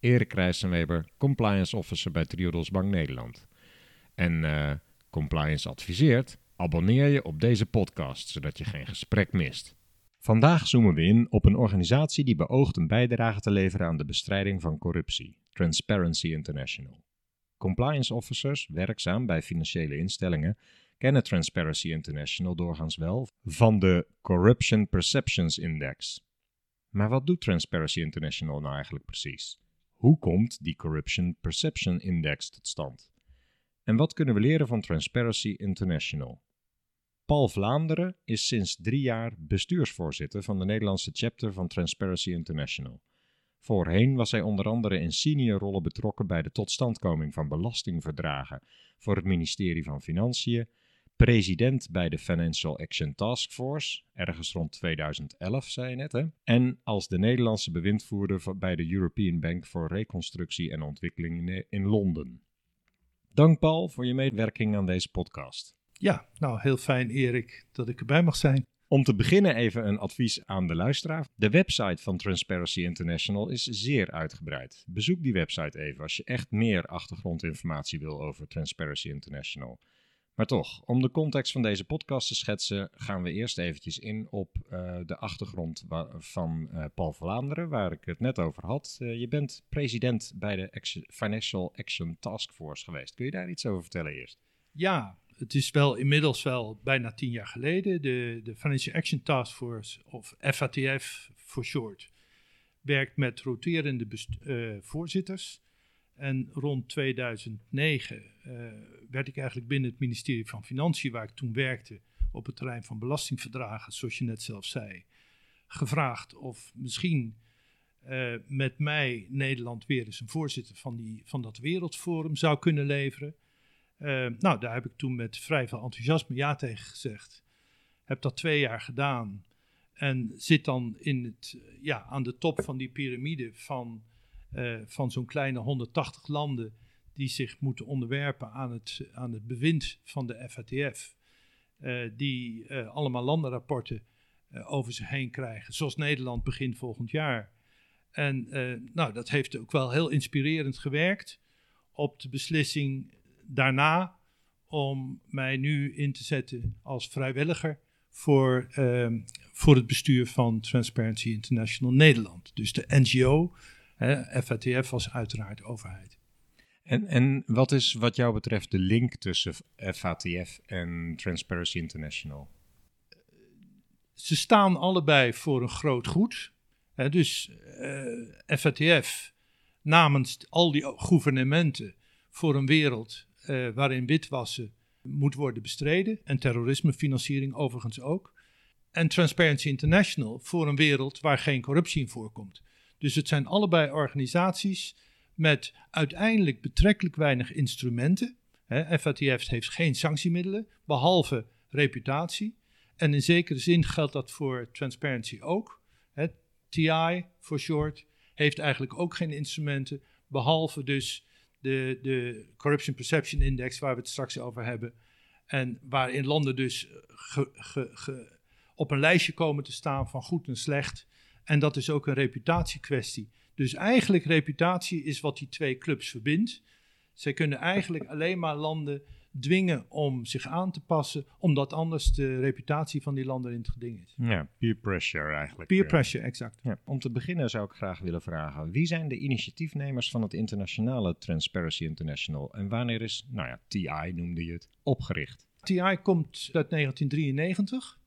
Erik Rijssenweber, compliance officer bij Triodos Bank Nederland. En uh, compliance adviseert, abonneer je op deze podcast, zodat je geen gesprek mist. Vandaag zoomen we in op een organisatie die beoogt een bijdrage te leveren aan de bestrijding van corruptie, Transparency International. Compliance officers, werkzaam bij financiële instellingen, kennen Transparency International doorgaans wel van de Corruption Perceptions Index. Maar wat doet Transparency International nou eigenlijk precies? Hoe komt die Corruption Perception Index tot stand? En wat kunnen we leren van Transparency International? Paul Vlaanderen is sinds drie jaar bestuursvoorzitter van de Nederlandse chapter van Transparency International. Voorheen was hij onder andere in senior rollen betrokken bij de totstandkoming van belastingverdragen voor het ministerie van Financiën, president bij de Financial Action Task Force, ergens rond 2011 zei je net, hè? en als de Nederlandse bewindvoerder bij de European Bank voor Reconstructie en Ontwikkeling in Londen. Dank Paul voor je medewerking aan deze podcast. Ja, nou heel fijn Erik dat ik erbij mag zijn. Om te beginnen even een advies aan de luisteraar. De website van Transparency International is zeer uitgebreid. Bezoek die website even als je echt meer achtergrondinformatie wil over Transparency International. Maar toch, om de context van deze podcast te schetsen, gaan we eerst eventjes in op uh, de achtergrond van uh, Paul Vlaanderen, waar ik het net over had. Uh, je bent president bij de Financial Action Task Force geweest. Kun je daar iets over vertellen eerst? Ja, het is wel inmiddels wel bijna tien jaar geleden. De, de Financial Action Task Force, of FATF voor short, werkt met roterende voorzitters en rond 2009 uh, eh, werd ik eigenlijk binnen het ministerie van Financiën, waar ik toen werkte, op het terrein van belastingverdragen, zoals je net zelf zei, gevraagd of misschien uh, met mij Nederland weer eens een voorzitter van, die, van dat wereldforum zou kunnen leveren. Uh, nou, daar heb ik toen met vrij veel enthousiasme ja tegen gezegd. Heb dat twee jaar gedaan en zit dan in het, ja, aan de top van die piramide van uh, van zo'n kleine 180 landen die zich moeten onderwerpen aan het, aan het bewind van de FATF. Eh, die uh, allemaal landenrapporten over zich heen krijgen, zoals Nederland begin volgend jaar. En nou, dat heeft ook wel heel inspirerend gewerkt op de beslissing daarna om mij nu in te zetten als vrijwilliger voor, voor het bestuur van Transparency International Nederland. Dus de NGO FATF was uiteraard overheid. En, en wat is wat jou betreft de link tussen FATF en Transparency International? Ze staan allebei voor een groot goed. dus uh, eh, FATF namens al die gouvernementen voor een wereld uh, waarin witwassen moet worden bestreden en terrorismefinanciering overigens ook. En Transparency International voor een wereld waar geen corruptie in voorkomt. Dus het zijn allebei organisaties met uiteindelijk betrekkelijk weinig instrumenten. Hè, FATF heeft geen sanctiemiddelen, behalve reputatie. En in zekere zin geldt dat voor transparency ook. TI, voor short, heeft eigenlijk ook geen instrumenten, behalve dus de, de Corruption Perception Index, waar we het straks over hebben. En waarin landen dus op een lijstje komen te staan van goed en slecht. En dat is ook een reputatiekwestie. Dus eigenlijk reputatie is wat die twee clubs verbindt. Zij kunnen eigenlijk alleen maar landen dwingen om zich aan te passen, omdat anders de reputatie van die landen in het geding is. Ja, peer pressure eigenlijk. Peer pressure, exact. Ja, om te beginnen zou ik graag willen vragen, wie zijn de initiatiefnemers van het internationale Transparency International en wanneer is, nou ja, TI noemde je het, opgericht? TI komt uit 1993.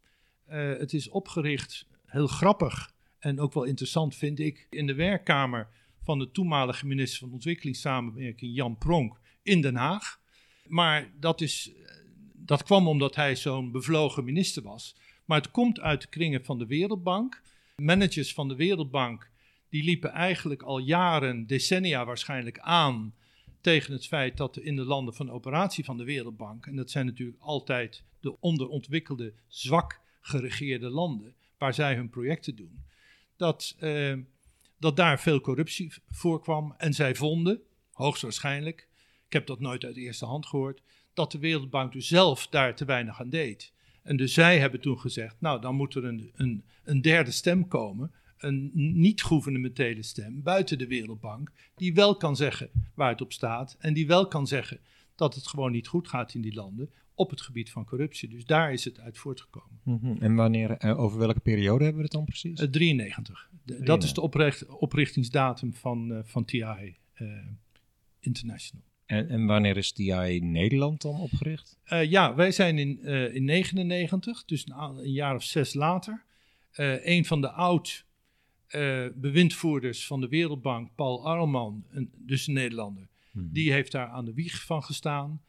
Uh, eh, het is opgericht, heel grappig, en ook wel interessant vind ik, in de werkkamer van de toenmalige minister van Ontwikkelingssamenwerking, Jan Pronk, in Den Haag. Maar dat, is, dat kwam omdat hij zo'n bevlogen minister was. Maar het komt uit de kringen van de Wereldbank. Managers van de Wereldbank die liepen eigenlijk al jaren, decennia waarschijnlijk aan tegen het feit dat in de landen van operatie van de Wereldbank, en dat zijn natuurlijk altijd de onderontwikkelde, zwak geregeerde landen waar zij hun projecten doen, dat, eh, dat daar veel corruptie voorkwam. En zij vonden, hoogstwaarschijnlijk, ik heb dat nooit uit eerste hand gehoord, dat de Wereldbank dus zelf daar te weinig aan deed. En dus zij hebben toen gezegd, nou dan moet er een, een, een derde stem komen, een niet-gouvernementele stem buiten de Wereldbank, die wel kan zeggen waar het op staat en die wel kan zeggen dat het gewoon niet goed gaat in die landen op het gebied van corruptie. Dus daar is het uit voortgekomen. Mhm. En wanneer, eh, over welke periode hebben we het dan precies? Uh, 93. Dat is de opricht, oprichtingsdatum van, uh, van TI International. En, en, wanneer is TI Nederland dan opgericht? ja, wij zijn in, in 99, dus een, een, jaar of zes later. een van de oud bewindvoerders van de Wereldbank, Paul Arlman, een, dus een Nederlander, hmm. die heeft daar aan de wieg van gestaan.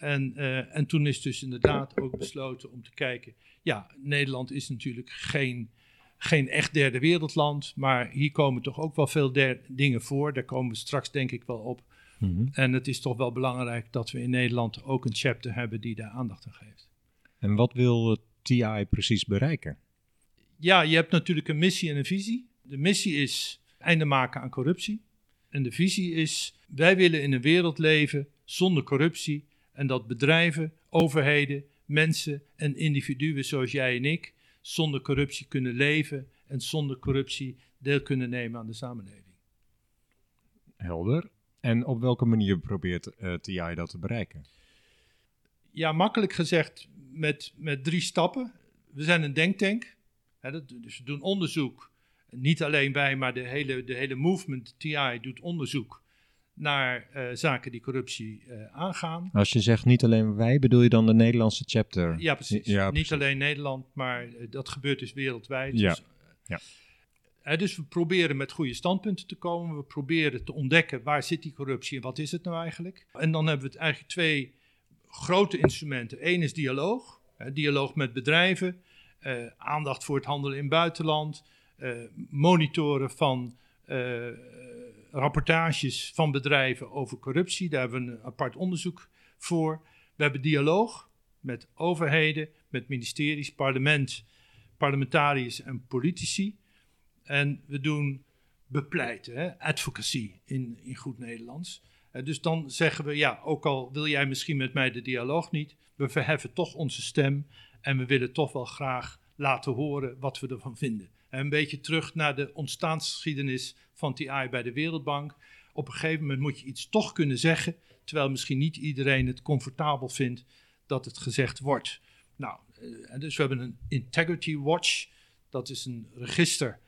En, uh, en toen is dus inderdaad ook besloten om te kijken. Ja, Nederland is natuurlijk geen, geen echt derde wereldland. Maar hier komen toch ook wel veel dingen voor. Daar komen we straks denk ik wel op. Mm En het is toch wel belangrijk dat we in Nederland ook een chapter hebben die daar aandacht aan geeft. En wat wil TI precies bereiken? Ja, je hebt natuurlijk een missie en een visie. De missie is einde maken aan corruptie. En de visie is: wij willen in een wereld leven zonder corruptie en dat bedrijven, overheden, mensen en individuen zoals jij en ik zonder corruptie kunnen leven en zonder corruptie deel kunnen nemen aan de samenleving. Helder. En op welke manier probeert uh, eh, TI dat te bereiken? Ja, makkelijk gezegd met, met drie stappen. We zijn een denktank. Hè, dat, dus we doen onderzoek. Niet alleen wij, maar de hele, de hele movement TI doet onderzoek naar uh, zaken die corruptie uh, aangaan. Als je zegt niet alleen wij, bedoel je dan de Nederlandse chapter? Ja, precies. Ja, niet alleen Nederland, maar uh, dat gebeurt dus wereldwijd. Ja. Dus, ja. dus we proberen met goede standpunten te komen. We proberen te ontdekken waar zit die corruptie en wat is het nou eigenlijk. En dan hebben we het eigenlijk twee grote instrumenten. Eén is dialoog. dialoog met bedrijven. aandacht voor het handelen in buitenland. monitoren van rapportages van bedrijven over corruptie. Daar hebben we een apart onderzoek voor. We hebben dialoog met overheden, met ministeries, parlement, parlementariërs en politici. En we doen bepleiten, advocacy in, in goed Nederlands. Dus dan zeggen we, ja, ook al wil jij misschien met mij de dialoog niet, we verheffen toch onze stem en we willen toch wel graag laten horen wat we ervan vinden. Een beetje terug naar de ontstaansgeschiedenis van TI bij de Wereldbank. Op een gegeven moment moet je iets toch kunnen zeggen, terwijl misschien niet iedereen het comfortabel vindt dat het gezegd wordt. Nou, eh, dus we hebben een Integrity Watch. Dat is een register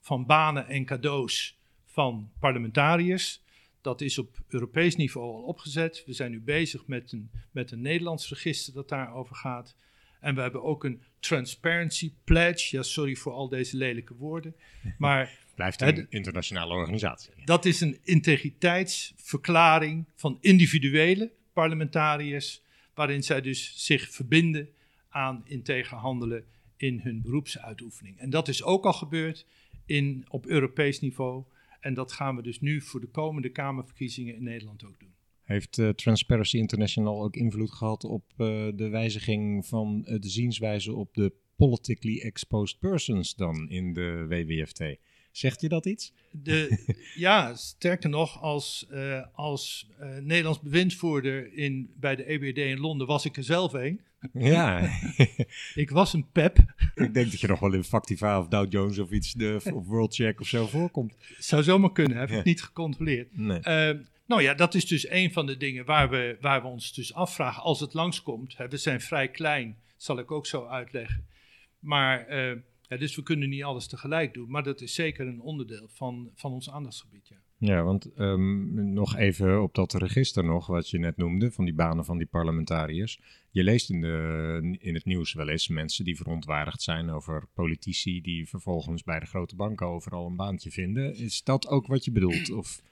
van banen en cadeaus van parlementariërs. Dat is op Europees niveau al opgezet. We zijn nu bezig met een, met een Nederlands register dat daarover gaat. En we hebben ook een transparency pledge. Ja, sorry voor al deze lelijke woorden. Maar. Blijft een internationale organisatie. Dat is een integriteitsverklaring van individuele parlementariërs. Waarin zij dus zich verbinden aan integer handelen in hun beroepsuitoefening. En dat is ook al gebeurd in, op Europees niveau. En dat gaan we dus nu voor de komende Kamerverkiezingen in Nederland ook doen. Heeft uh, Transparency International ook invloed gehad op uh, de wijziging van uh, de zienswijze op de politically exposed persons dan in de WWFT? Zegt je dat iets? De, ja, sterker nog, als, als Nederlands bewindvoerder in, bij de EBRD in Londen was ik er zelf een. Ja. ik was een pep. ik denk dat je nog wel in Factiva of Dow Jones of iets, de, of Worldcheck of zo voorkomt. Zou zomaar kunnen, heb ik niet gecontroleerd. Nee. Nou ja, dat is dus een van de dingen waar we, waar we ons dus afvragen als het langskomt. Hè, we zijn vrij klein, zal ik ook zo uitleggen. Maar, uh, ja, dus we kunnen niet alles tegelijk doen. Maar dat is zeker een onderdeel van, van ons aandachtsgebied, ja. Ja, want um, nog even op dat register nog, wat je net noemde, van die banen van die parlementariërs. Je leest in, de, in het nieuws wel eens mensen die verontwaardigd zijn over politici die vervolgens bij de grote banken overal een baantje vinden. Is dat ook wat je bedoelt? Of?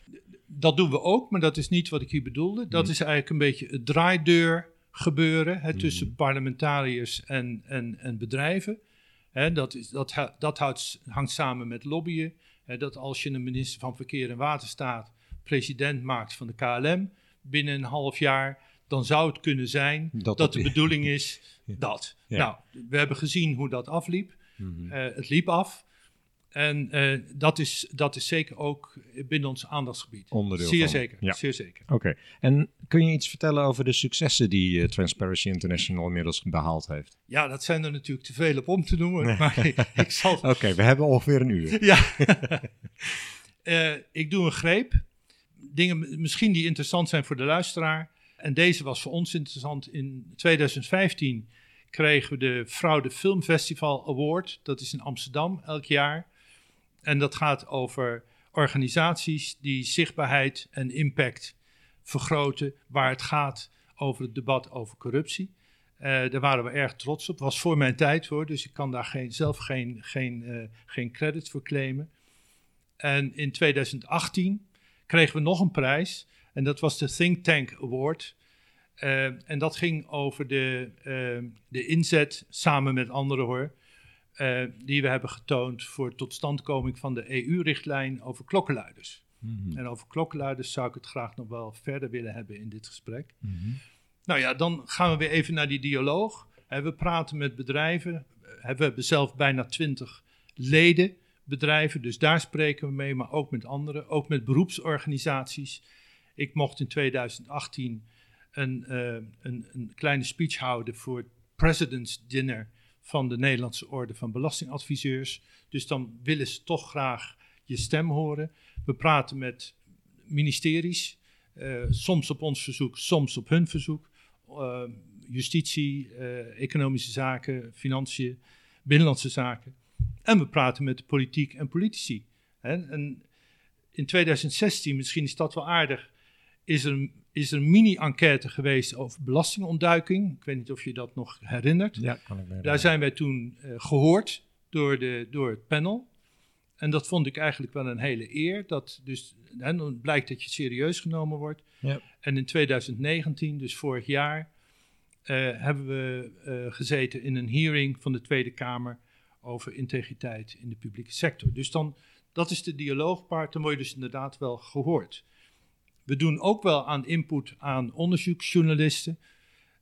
dat doen we ook, maar dat is niet wat ik hier bedoelde. Dat mm. is eigenlijk een beetje het draaideur gebeuren hè, tussen mm. parlementariërs en, en, en bedrijven. Hè, dat is, dat, dat houdt, hangt samen met lobbyen. Dat als je een minister van Verkeer en Waterstaat president maakt van de KLM binnen een half jaar, dan zou het kunnen zijn dat, de bedoeling is dat. Nou, we hebben gezien hoe dat afliep. Mhm. Eh, het liep af. En uh, dat, is, dat is zeker ook binnen ons aandachtsgebied. Onderdeel zeer van. Zeker, ja. Zeer zeker. Oké. En kun je iets vertellen over de successen die uh, Transparency International inmiddels behaald heeft? Ja, dat zijn er natuurlijk te veel op om te noemen. Maar ik, zal... Oké, we hebben ongeveer een uur. ja. uh, ik doe een greep. Dingen misschien die interessant zijn voor de luisteraar. En deze was voor ons interessant. In 2015 kregen we de Fraude Filmfestival Award. Dat is in Amsterdam elk jaar. En dat gaat over organisaties die zichtbaarheid en impact vergroten, waar het gaat over het debat over corruptie. Uh, daar waren we erg trots op. Was voor mijn tijd hoor, dus ik kan daar geen, zelf geen, geen, uh, geen credit voor claimen. En in 2018 kregen we nog een prijs. En dat was de Think Tank Award. Uh, en dat ging over de, de inzet, samen met anderen hoor, uh, die we hebben getoond voor totstandkoming van de EU-richtlijn over klokkenluiders. Mm -hmm. En over klokkenluiders zou ik het graag nog wel verder willen hebben in dit gesprek. Mm -hmm. Nou ja, dan gaan we weer even naar die dialoog. We praten met bedrijven. We hebben zelf bijna twintig leden bedrijven, dus daar spreken we mee, maar ook met anderen, ook met beroepsorganisaties. Ik mocht in 2018 een, een, een kleine speech houden voor President's Dinner van de Nederlandse Orde van Belastingadviseurs. Dus dan willen ze toch graag je stem horen. We praten met ministeries, uh, soms op ons verzoek, soms op hun verzoek. Uh, justitie, uh, economische zaken, financiën, binnenlandse zaken. En we praten met de politiek en politici. Hè? En in 2016, misschien is dat wel aardig, is er een is er een mini-enquête geweest over belastingontduiking. Ik weet niet of je dat nog herinnert. Ja, kan ik me Daar zijn wij toen uh, gehoord door, de, door het panel. En dat vond ik eigenlijk wel een hele eer. Dat dus, hè, dan blijkt dat je serieus genomen wordt. Ja. En in 2019, dus vorig jaar, uh, hebben we uh, gezeten in een hearing van de Tweede Kamer over integriteit in de publieke sector. Dus dan, dat is de dialoogpaard, dan word je dus inderdaad wel gehoord. We doen ook wel aan input aan onderzoeksjournalisten.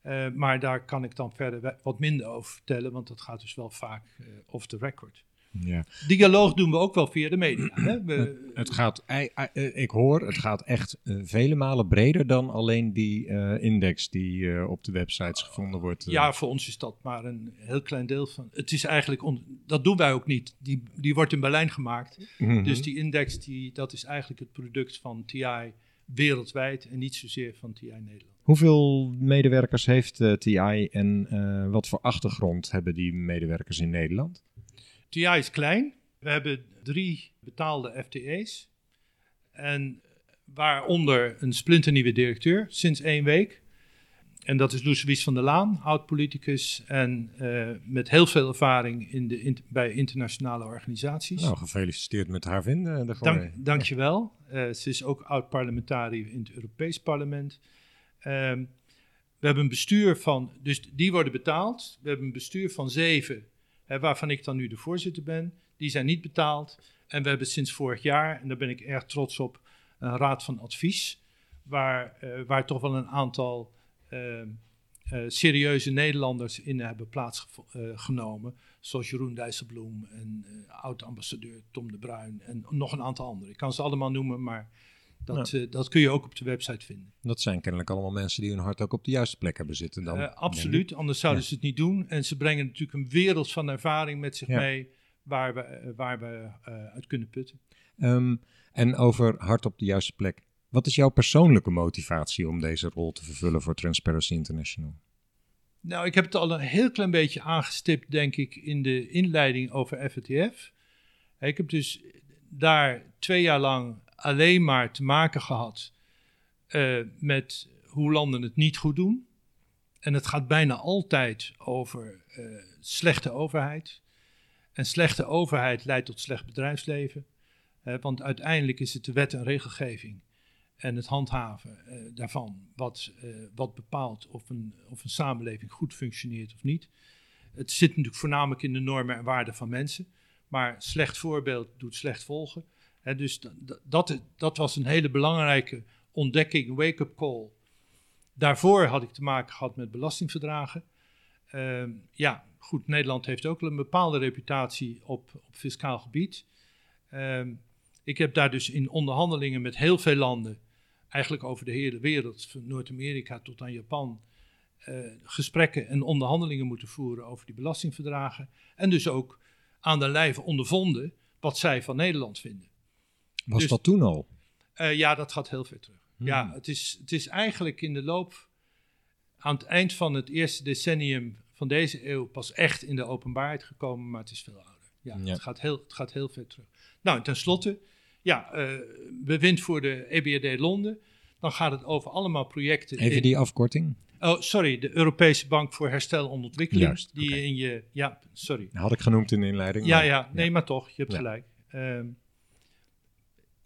Uh, maar daar kan ik dan verder wat minder over vertellen, want dat gaat dus wel vaak uh, off the record. Ja. Dialoog doen we ook wel via de media. Hè? We, het gaat, ik hoor, het gaat echt vele malen breder dan alleen die index die op de websites gevonden wordt. Ja, voor ons is dat maar een heel klein deel van. Het is eigenlijk, on, dat doen wij ook niet. Die, die wordt in Berlijn gemaakt. Mm -hmm. Dus die index, die, dat is eigenlijk het product van TI wereldwijd en niet zozeer van TI Nederland. Hoeveel medewerkers heeft uh, TI en uh, wat voor achtergrond hebben die medewerkers in Nederland? TI is klein. We hebben drie betaalde FTE's. En waaronder een splinternieuwe directeur sinds één week. En dat is Loes van der Laan, oud-politicus en uh, met heel veel ervaring in de, in, bij internationale organisaties. Nou, gefeliciteerd met haar vinden. Dank, dankjewel. Uh, ze is ook oud-parlementariër in het Europees Parlement. Um, we hebben een bestuur van, dus die worden betaald. We hebben een bestuur van zeven, hè, waarvan ik dan nu de voorzitter ben. Die zijn niet betaald. En we hebben sinds vorig jaar, en daar ben ik erg trots op, een raad van advies. Waar, uh, waar toch wel een aantal serieuze Nederlanders in hebben plaatsgenomen. zoals Jeroen Dijsselbloem en oud-ambassadeur Tom de Bruin en nog een aantal anderen. Ik kan ze allemaal noemen, maar dat, dat kun je ook op de website vinden. Dat zijn kennelijk allemaal mensen die hun hart ook op de juiste plek hebben zitten dan. absoluut, anders zouden ja. ze het niet doen. En ze brengen natuurlijk een wereld van ervaring met zich ja. mee waar we, waar we uit kunnen putten. Um, en over hart op de juiste plek. Wat is jouw persoonlijke motivatie om deze rol te vervullen voor Transparency International? Nou, ik heb het al een heel klein beetje aangestipt, denk ik, in de inleiding over FATF. Ik heb dus daar twee jaar lang alleen maar te maken gehad uh, met hoe landen het niet goed doen. En het gaat bijna altijd over uh, slechte overheid. En slechte overheid leidt tot slecht bedrijfsleven. Want uiteindelijk is het de wet en regelgeving en het handhaven uh, daarvan, wat, uh, wat bepaalt of een, of een samenleving goed functioneert of niet. Het zit natuurlijk voornamelijk in de normen en waarden van mensen, maar slecht voorbeeld doet slecht volgen. Hè, dus dat, dat was een hele belangrijke ontdekking, wake-up call. Daarvoor had ik te maken gehad met belastingverdragen. Ehm, ja, goed, Nederland heeft ook een bepaalde reputatie op, op fiscaal gebied. Ehm, ik heb daar dus in onderhandelingen met heel veel landen, eigenlijk over de hele wereld, van Noord-Amerika tot aan Japan, uh, gesprekken en onderhandelingen moeten voeren over die belastingverdragen. En dus ook aan de lijve ondervonden wat zij van Nederland vinden. Was dus dat toen al? Uh, ja, dat gaat heel ver terug. Hmm. Ja, het is, het is eigenlijk in de loop, aan het eind van het eerste decennium van deze eeuw, pas echt in de openbaarheid gekomen, maar het is veel ouder. Ja, Het, gaat heel, het gaat heel ver terug. Nou, en tenslotte, ja, uh, bewind voor de EBRD Londen. Dan gaat het over allemaal projecten. Even die afkorting. Oh, sorry, de Europese Bank voor Herstel en Ontwikkeling. Juist, die in je, ja, sorry. Had ik genoemd in de inleiding. Ja, ja, nee, maar toch, je hebt gelijk. Um,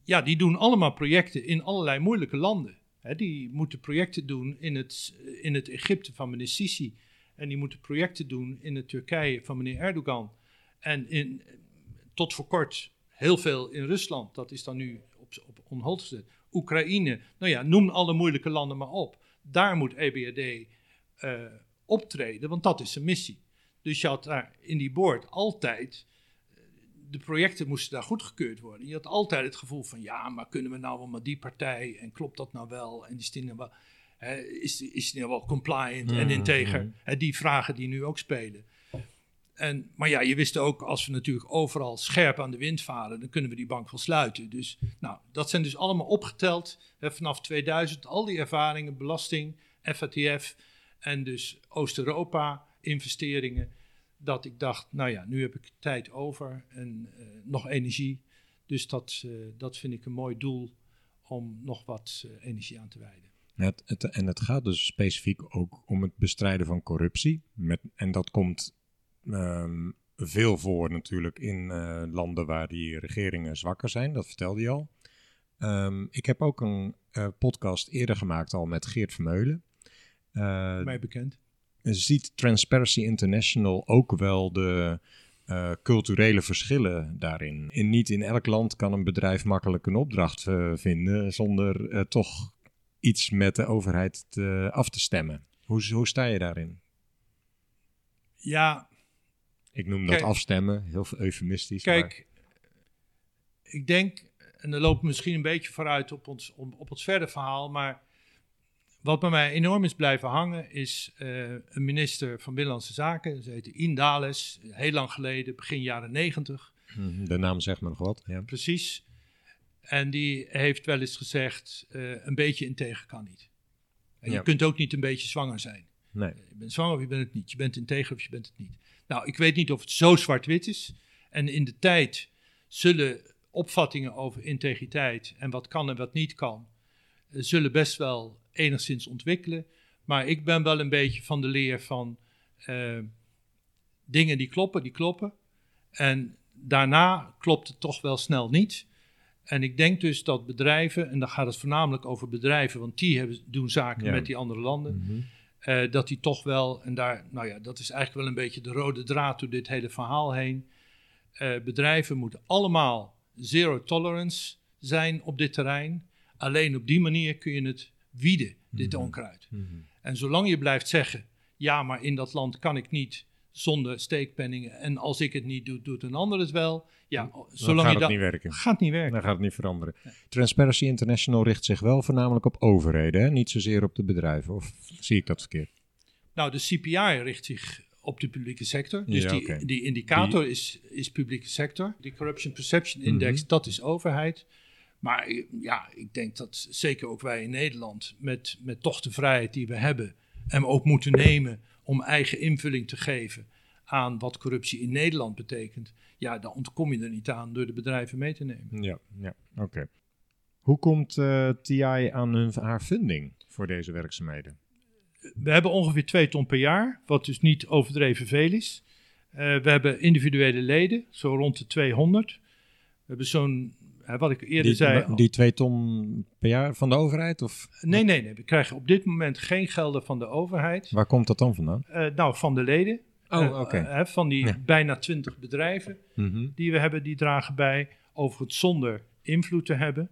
ja, die doen allemaal projecten in allerlei moeilijke landen. die moeten projecten doen in het, in het Egypte van meneer Sisi. En die moeten projecten doen in het Turkije van meneer Erdogan. En in, tot voor kort heel veel in Rusland. Dat is dan nu op, op onhold gezet. Oekraïne. Nou ja, noem alle moeilijke landen maar op. Daar moet EBRD uh, optreden, want dat is zijn missie. Dus je had daar in die board altijd de projecten moesten daar goedgekeurd worden. Je had altijd het gevoel van, ja, maar kunnen we nou wel met die partij en klopt dat nou wel? En die wel, hè, is, is die nou wel compliant en integer? Hè, die vragen die nu ook spelen. En, maar ja, je wist ook, als we natuurlijk overal scherp aan de wind varen, dan kunnen we die bank wel sluiten. Dus nou, dat zijn dus allemaal opgeteld vanaf 2000, al die ervaringen, belasting, FATF en dus Oost-Europa investeringen dat ik dacht, nou ja, nu heb ik tijd over en uh, nog energie. Dus dat, uh, dat vind ik een mooi doel om nog wat uh, energie aan te wijden. En het gaat dus specifiek ook om het bestrijden van corruptie. Met, en dat komt um, veel voor natuurlijk in landen waar die regeringen zwakker zijn, dat vertelde je al. Um, ik heb ook een podcast eerder gemaakt al met Geert Vermeulen. Mij bekend ziet Transparency International ook wel de uh, culturele verschillen daarin. In, niet in elk land kan een bedrijf makkelijk een opdracht uh, vinden zonder uh, toch iets met de overheid te, af te stemmen. Hoe, hoe sta je daarin? Ja. Ik noem dat afstemmen, heel eufemistisch. Kijk, maar... ik denk, en dan loopt misschien een beetje vooruit op ons, op, op ons verder verhaal, maar wat bij mij enorm is blijven hangen is uh, een minister van Binnenlandse Zaken. Ze heette Indales, heel lang geleden, begin jaren negentig. Mhm, de naam zegt me nog wat. Ja. Precies. En die heeft wel eens gezegd, uh, een beetje integer kan niet. En ja. je kunt ook niet een beetje zwanger zijn. Nee. Je bent zwanger of je bent het niet. Je bent integer of je bent het niet. Nou, ik weet niet of het zo zwart-wit is. En in de tijd zullen opvattingen over integriteit en wat kan en wat niet kan, uh, zullen best wel enigszins ontwikkelen. Maar ik ben wel een beetje van de leer van uh, dingen die kloppen, die kloppen. En daarna klopt het toch wel snel niet. En ik denk dus dat bedrijven, en dan gaat het voornamelijk over bedrijven, want die hebben, doen zaken met die andere landen. Mm uh, dat die toch wel, en daar, nou ja, dat is eigenlijk wel een beetje de rode draad door dit hele verhaal heen. Uh, bedrijven moeten allemaal zero tolerance zijn op dit terrein. Alleen op die manier kun je het wieden, dit mhm. onkruid. Mhm. En zolang je blijft zeggen, ja, maar in dat land kan ik niet zonder steekpenningen. En als ik het niet doe, doet een ander het wel. Ja, zolang gaat je het niet werken. Gaat niet werken. Dan gaat het niet veranderen. Transparency International richt zich wel voornamelijk op overheden, hè? niet zozeer op de bedrijven. Of zie ik dat verkeerd? Nou, de CPI richt zich op de publieke sector. Dus die, die indicator Is, is publieke sector. Die Corruption Perception Index, mhm. dat is overheid. Maar ja, ik denk dat zeker ook wij in Nederland, met, met toch de vrijheid die we hebben, en ook moeten nemen om eigen invulling te geven aan wat corruptie in Nederland betekent, ja, dan ontkom je er niet aan door de bedrijven mee te nemen. Ja, ja oké. Hoe komt uh, eh, TI aan hun, haar funding voor deze werkzaamheden? We hebben ongeveer 2 ton per jaar, wat dus niet overdreven veel is. Uh, we hebben individuele leden, zo rond de 200. We hebben zo'n wat ik eerder die, zei. Die twee ton per jaar van de overheid? Of? Nee, nee, nee. We krijgen op dit moment geen gelden van de overheid. Waar komt dat dan vandaan? Uh, nou, van de leden. Oh, uh, oké. van die bijna twintig bedrijven mm -hmm. die we hebben, die dragen bij. Overigens zonder invloed te hebben.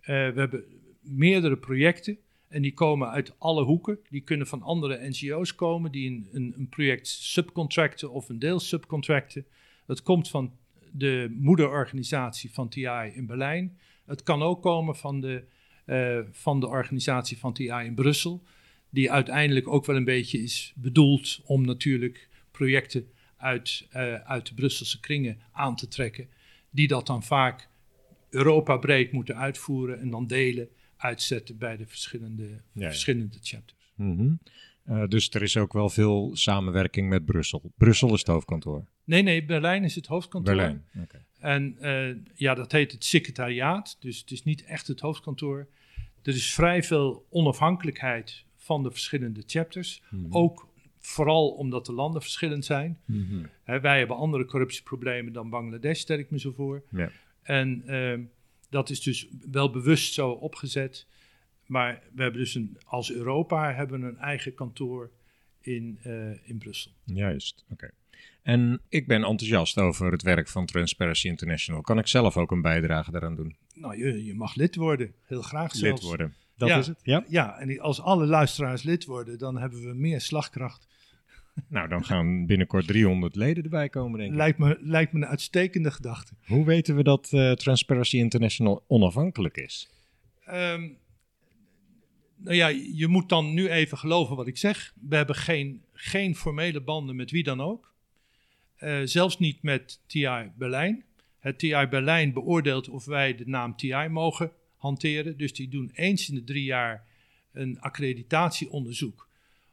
Eh, we hebben meerdere projecten en die komen uit alle hoeken. Die kunnen van andere NGO's komen die een, een, een project subcontracten of een deel subcontracten. Dat komt van de moederorganisatie van TI in Berlijn. Het kan ook komen van de, uh, van de organisatie van TI in Brussel. Die uiteindelijk ook wel een beetje is bedoeld om natuurlijk projecten uit, uh, uit de Brusselse kringen aan te trekken. Die dat dan vaak Europa breed moeten uitvoeren en dan delen, uitzetten bij de verschillende, ja, verschillende chapters. Mm -hmm. Uh, dus er is ook wel veel samenwerking met Brussel. Brussel is het hoofdkantoor. Nee, nee, Berlijn is het hoofdkantoor. Berlijn, oké. En uh, ja, dat heet het secretariaat, dus het is niet echt het hoofdkantoor. Er is vrij veel onafhankelijkheid van de verschillende chapters. Mm -hmm. Ook vooral omdat de landen verschillend zijn. Mm -hmm. He, wij hebben andere corruptieproblemen dan Bangladesh, stel ik me zo voor. Ja. En uh, dat is dus wel bewust zo opgezet. Maar we hebben dus een, als Europa hebben een eigen kantoor in, uh, in Brussel. Juist, oké. Okay. En ik ben enthousiast over het werk van Transparency International. Kan ik zelf ook een bijdrage daaraan doen? Nou, je, je mag lid worden. Heel graag zelfs. Lid worden. Dat ja, is het? Ja. Ja, en als alle luisteraars lid worden, dan hebben we meer slagkracht. Nou, dan gaan binnenkort 300 leden erbij komen, denk ik. Lijkt me, lijkt me een uitstekende gedachte. Hoe weten we dat uh, Transparency International onafhankelijk is? Um, nou ja, je moet dan nu even geloven wat ik zeg. We hebben geen, geen formele banden met wie dan ook. Uh, zelfs niet met TI Berlijn. Het TI Berlijn beoordeelt of wij de naam TI mogen hanteren. Dus die doen eens in de drie jaar een accreditatieonderzoek.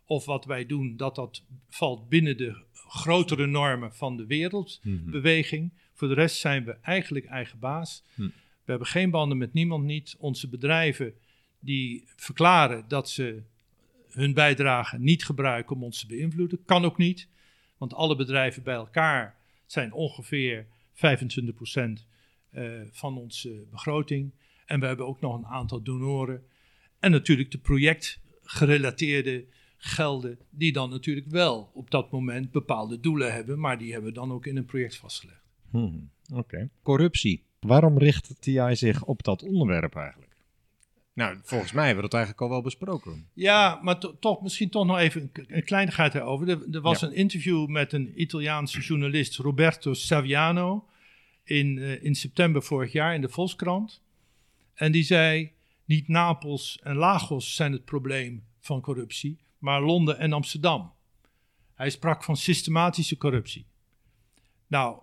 Of wat wij doen, dat dat valt binnen de grotere normen van de wereldbeweging. Mm -hmm. Voor de rest zijn we eigenlijk eigen baas. Mm. We hebben geen banden met niemand niet. Onze bedrijven die verklaren dat ze hun bijdrage niet gebruiken om ons te beïnvloeden. Kan ook niet, want alle bedrijven bij elkaar zijn ongeveer 25% uh, van onze begroting. En we hebben ook nog een aantal donoren. En natuurlijk de projectgerelateerde gelden, die dan natuurlijk wel op dat moment bepaalde doelen hebben, maar die hebben we dan ook in een project vastgelegd. Hmm, Oké. Corruptie. Waarom richt TI zich op dat onderwerp eigenlijk? Nou, volgens mij hebben we dat eigenlijk al wel besproken. Ja, maar to toch misschien toch nog even een, een kleinigheid erover. Er, er was ja. een interview met een Italiaanse journalist, Roberto Saviano, in, uh, in september vorig jaar in de Volkskrant. En die zei, niet Napels en Lagos zijn het probleem van corruptie, maar Londen en Amsterdam. Hij sprak van systematische corruptie. Nou,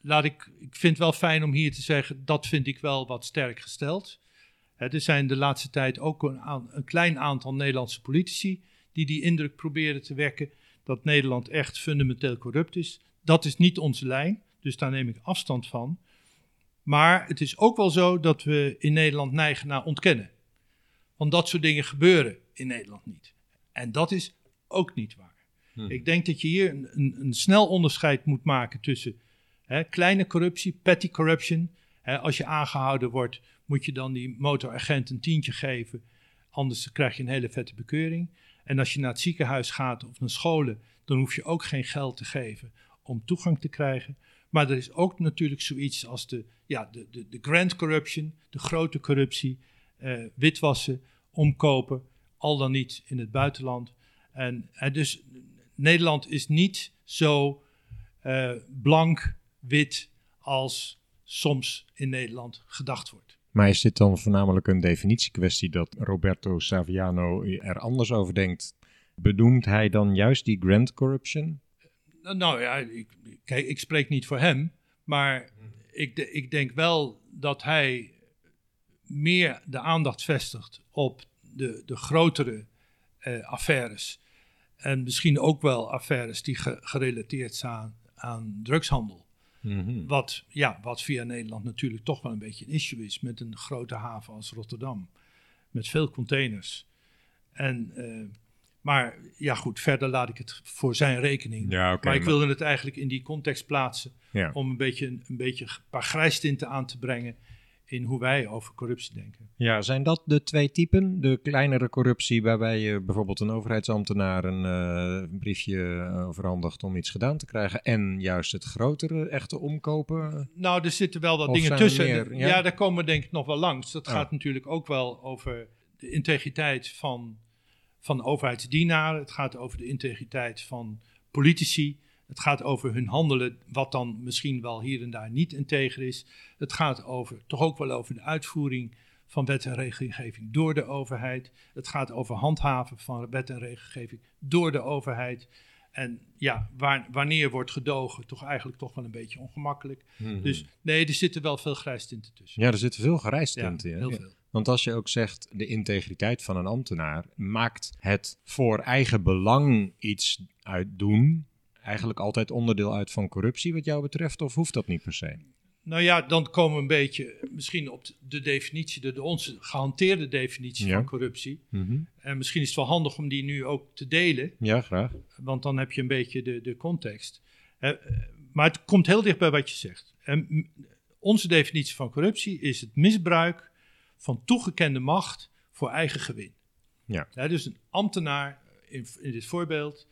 laat ik, ik vind het wel fijn om hier te zeggen, dat vind ik wel wat sterk gesteld. Er zijn de laatste tijd ook een, een, klein aantal Nederlandse politici die die indruk proberen te wekken dat Nederland echt fundamenteel corrupt is. Dat is niet onze lijn, dus daar neem ik afstand van. Maar het is ook wel zo dat we in Nederland neigen naar ontkennen. Want dat soort dingen gebeuren in Nederland niet. En dat is ook niet waar. Hmm. Ik denk dat je hier een, een, een snel onderscheid moet maken tussen hè, kleine corruptie, petty corruption. Hè, als je aangehouden wordt, moet je dan die motoragent een tientje geven. Anders krijg je een hele vette bekeuring. En als je naar het ziekenhuis gaat of naar scholen, dan hoef je ook geen geld te geven om toegang te krijgen. Maar er is ook natuurlijk zoiets als de, ja, de, de, de grand corruption, de grote corruptie, uh, witwassen, omkopen, al dan niet in het buitenland. En, en dus Nederland is niet zo uh, blank, wit als soms in Nederland gedacht wordt. Maar is dit dan voornamelijk een definitiekwestie dat Roberto Saviano er anders over denkt? Bedoelt hij dan juist die grand corruption? Nou ja, ik, ik spreek niet voor hem, maar ik, ik denk wel dat hij meer de aandacht vestigt op de, de grotere uh, affaires. En misschien ook wel affaires die ge, gerelateerd zijn aan drugshandel. Mm -hmm. wat, ja, wat via Nederland natuurlijk toch wel een beetje een issue is met een grote haven als Rotterdam. Met veel containers. En, uh, maar ja, goed, verder laat ik het voor zijn rekening. Ja, okay, maar ik wilde het eigenlijk in die context plaatsen. Ja. Om een beetje een, een beetje een paar grijstinten aan te brengen in hoe wij over corruptie denken. Ja, zijn dat de twee typen? De kleinere corruptie waarbij je bijvoorbeeld een overheidsambtenaar een uh, briefje overhandigt om iets gedaan te krijgen en juist het grotere echte omkopen? Nou, er zitten wel wat dingen tussen. ja? daar komen we denk ik nog wel langs. Dat oh. gaat natuurlijk ook wel over de integriteit van, van overheidsdienaren. Het gaat over de integriteit van politici. Het gaat over hun handelen, wat dan misschien wel hier en daar niet integer is. Het gaat over, toch ook wel over de uitvoering van wet en regelgeving door de overheid. Het gaat over handhaven van wet en regelgeving door de overheid. En ja, waar, wanneer wordt gedogen, toch eigenlijk toch wel een beetje ongemakkelijk. Mhm. Dus nee, er zitten wel veel grijstinten tussen. Ja, er zitten veel grijstinten in. Ja, heel veel. Want als je ook zegt, de integriteit van een ambtenaar maakt het voor eigen belang iets uitdoen, eigenlijk altijd onderdeel uit van corruptie wat jou betreft, of hoeft dat niet per se? Nou ja, dan komen we een beetje misschien op de definitie, de, de onze gehanteerde definitie van corruptie. Mhm. En misschien is het wel handig om die nu ook te delen. Ja, graag. Want dan heb je een beetje de, de context. maar het komt heel dicht bij wat je zegt. En onze definitie van corruptie is het misbruik van toegekende macht voor eigen gewin. Ja. dus een ambtenaar, in, in dit voorbeeld,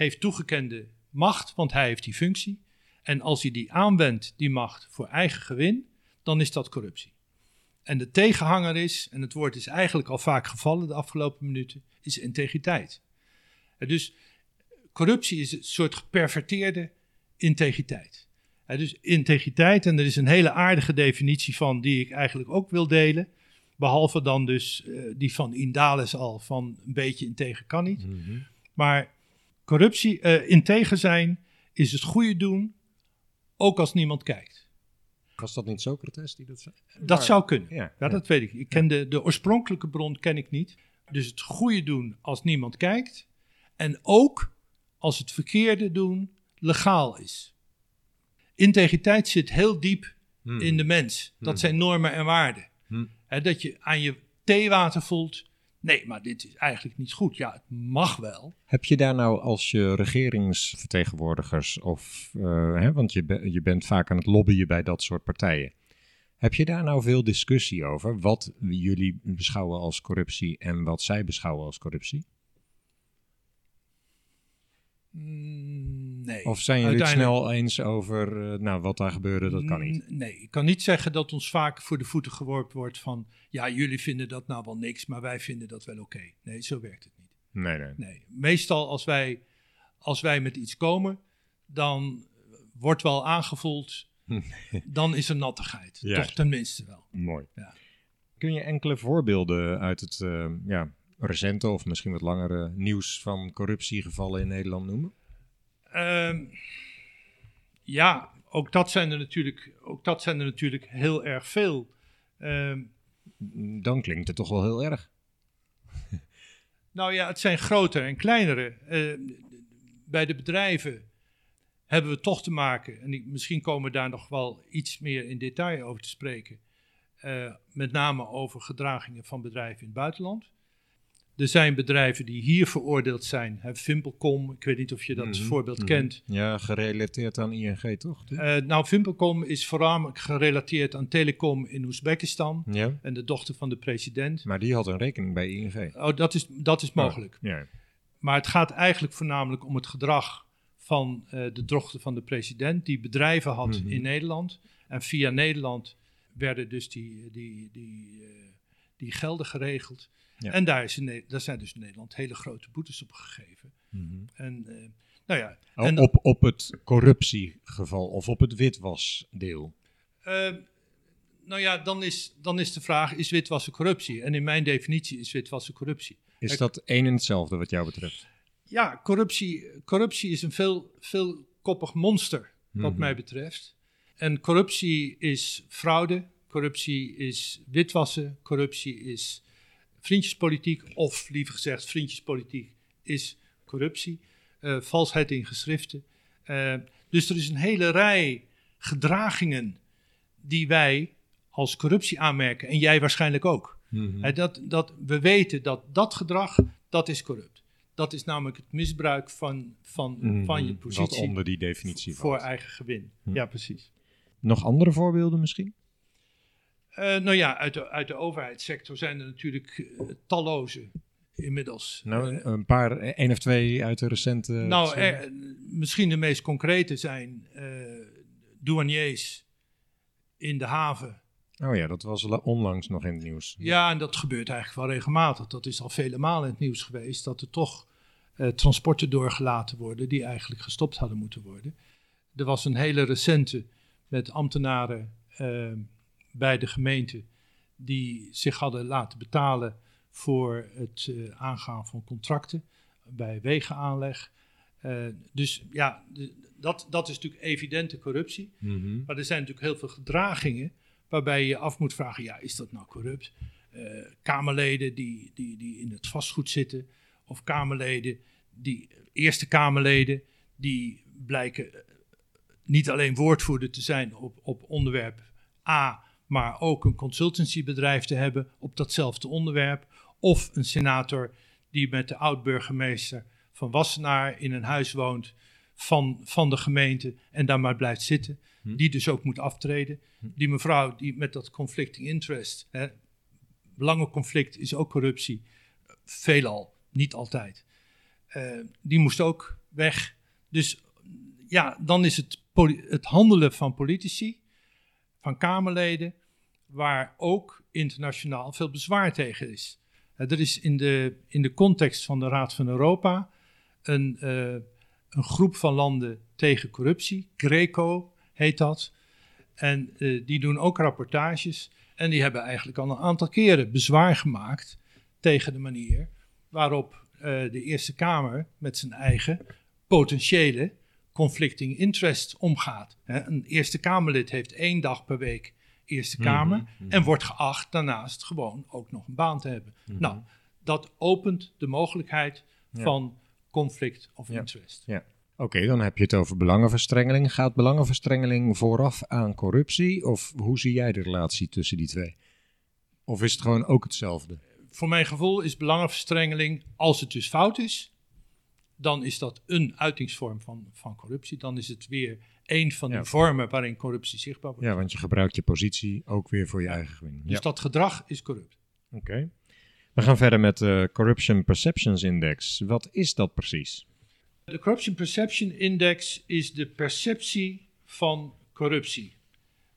heeft toegekende macht, want hij heeft die functie. En als hij die aanwendt, die macht, voor eigen gewin, dan is dat corruptie. En de tegenhanger is, en het woord is eigenlijk al vaak gevallen de afgelopen minuten, is integriteit. dus corruptie is een soort geperverteerde integriteit. dus integriteit, en er is een hele aardige definitie van die ik eigenlijk ook wil delen. Behalve dan dus uh, die van Indales al, van een beetje integer kan niet. Mhm. Maar corruptie, uh, integer zijn, is het goede doen ook als niemand kijkt. Was dat niet Socrates die dat zei? Dat zou kunnen. Ja, dat weet ik. Ik ken de, de oorspronkelijke bron ken ik niet. Dus het goede doen als niemand kijkt. En ook als het verkeerde doen legaal is. Integriteit zit heel diep hmm. in de mens. Dat hmm. zijn normen en waarden. Hmm. dat je aan je theewater voelt Nee, maar dit is eigenlijk niet goed. Ja, het mag wel. Heb je daar nou als je regeringsvertegenwoordigers of, uh, hè, want je, je bent vaak aan het lobbyen bij dat soort partijen. Heb je daar nou veel discussie over? Wat jullie beschouwen als corruptie en wat zij beschouwen als corruptie? Mm, nee. Of zijn jullie het snel eens over uh, nou, wat daar gebeurde, dat kan niet? Nee, ik kan niet zeggen dat ons vaak voor de voeten geworpen wordt van... ja, jullie vinden dat nou wel niks, maar wij vinden dat wel oké. Nee, zo werkt het niet. Nee, nee. nee. Meestal als wij, als wij met iets komen, dan wordt wel aangevoeld... dan is er nattigheid. Ja. Toch tenminste wel. Mooi. Ja. Kun je enkele voorbeelden uit het uh, ja, recente of misschien wat langere nieuws van corruptiegevallen in Nederland noemen? Ehm, ja, ook dat, zijn er natuurlijk, ook dat zijn er natuurlijk heel erg veel. Ehm, Dan klinkt het toch wel heel erg. nou ja, het zijn grotere en kleinere. Uh, bij de bedrijven hebben we toch te maken, en misschien komen we daar nog wel iets meer in detail over te spreken, uh, met name over gedragingen van bedrijven in het buitenland. Er zijn bedrijven die hier veroordeeld zijn. Hè, Vimpelcom, ik weet niet of je dat mhm, voorbeeld mhm. kent. Ja, gerelateerd aan ING toch? Uh, nou, Vimpelcom is voornamelijk gerelateerd aan Telecom in Oezbekistan. Ja. En de dochter van de president. Maar die had een rekening bij ING. Oh, dat is, dat is mogelijk. ja. Maar het gaat eigenlijk voornamelijk om het gedrag van uh, de dochter van de president. Die bedrijven had mhm. in Nederland. En via Nederland werden dus die, die, die, uh, die gelden geregeld. En daar, is in, daar zijn dus in Nederland hele grote boetes op gegeven. Mhm. En uh, nou ja. Oh, en op, op het corruptiegeval of op het witwasdeel? Uh, nou ja, dan is, dan is de vraag, is witwassen corruptie? En in mijn definitie is witwassen corruptie. Is dat één en hetzelfde wat jou betreft? Ja, corruptie, corruptie is een veel, veel koppig monster, wat mhm. mij betreft. En corruptie is fraude, corruptie is witwassen, corruptie is vriendjespolitiek, of liever gezegd, vriendjespolitiek is corruptie, uh, valsheid in geschriften. Uh, dus er is een hele rij gedragingen die wij als corruptie aanmerken, en jij waarschijnlijk ook. Mm dat, dat, we weten dat dat gedrag, dat is corrupt. Dat is namelijk het misbruik van, van, mm van je positie. Wat onder die definitie Voor eigen gewin. Mhm. Ja, precies. Nog andere voorbeelden misschien? Uh, nou ja, uit de, uit de overheidssector zijn er natuurlijk uh, talloze inmiddels. Nou, een paar, één of twee uit de recente. Nou, er, misschien de meest concrete zijn douaniers in de haven. Oh ja, dat was onlangs nog in het nieuws. Ja, en dat gebeurt eigenlijk wel regelmatig. Dat is al vele malen in het nieuws geweest, dat er toch uh, transporten doorgelaten worden die eigenlijk gestopt hadden moeten worden. Er was een hele recente met ambtenaren uh, bij de gemeente die zich hadden laten betalen voor het uh, aangaan van contracten bij wegenaanleg. dus ja, dat, dat is natuurlijk evidente corruptie. Mm -hmm. Maar er zijn natuurlijk heel veel gedragingen waarbij je af moet vragen, ja, is dat nou corrupt? Uh, Kamerleden die, die, die in het vastgoed zitten, of Kamerleden, die, eerste Kamerleden, die blijken eh, niet alleen woordvoerder te zijn op, op onderwerp A, maar ook een consultancybedrijf te hebben op datzelfde onderwerp. Of een senator die met de oud-burgemeester van Wassenaar in een huis woont van, van de gemeente en daar maar blijft zitten. Hm. Die dus ook moet aftreden. Hm. Die mevrouw die met dat conflicting interest, hè, belangenconflict is ook corruptie, veelal, niet altijd. Uh, die moest ook weg. Dus ja, dan is het, het handelen van politici, van Kamerleden, waar ook internationaal veel bezwaar tegen is. Uh, er is in de, in de context van de Raad van Europa een, uh, een groep van landen tegen corruptie, Greco heet dat. En uh, die doen ook rapportages. En die hebben eigenlijk al een aantal keren bezwaar gemaakt tegen de manier waarop de Eerste Kamer met zijn eigen potentiële conflicting interest omgaat. Hè, een Eerste Kamerlid heeft één dag per week Eerste mhm, Kamer mm -hmm. en wordt geacht daarnaast gewoon ook nog een baan te hebben. Mm -hmm. Nou, dat opent de mogelijkheid ja. van conflict of ja. interest. Ja. Oké, dan heb je het over belangenverstrengeling. Gaat belangenverstrengeling vooraf aan corruptie? Of hoe zie jij de relatie tussen die twee? Of is het gewoon ook hetzelfde? Voor mijn gevoel is belangenverstrengeling, als het dus fout is, dan is dat een uitingsvorm van, van corruptie. Dan is het weer een van ja. de vormen waarin corruptie zichtbaar wordt. Ja, want je gebruikt je positie ook weer voor je eigen gewin. Dus ja. dat gedrag is corrupt. Oké. We gaan verder met de Corruption Perceptions Index. Wat is dat precies? De Corruption Perception Index is de perceptie van corruptie.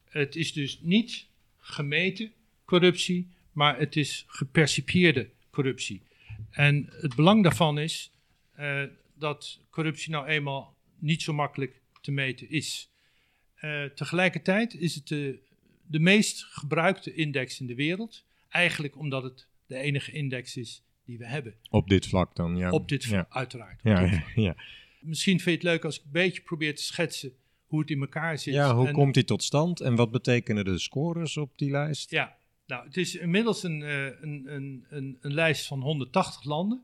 Het is dus niet gemeten corruptie, maar het is gepercipieerde corruptie. En het belang daarvan is uh, dat corruptie nou eenmaal niet zo makkelijk te meten is. Uh, tegelijkertijd is het de, de meest gebruikte index in de wereld, eigenlijk omdat het de enige index is die we hebben. Op dit vlak dan, ja. Op dit vlak, ja. uiteraard. Ja, ja, ja, Misschien vind je het leuk als ik een beetje probeer te schetsen hoe het in elkaar zit. Ja, hoe en, komt die tot stand en wat betekenen de scores op die lijst? Ja, nou, het is inmiddels een, uh, een, een, een, een, lijst van 180 landen.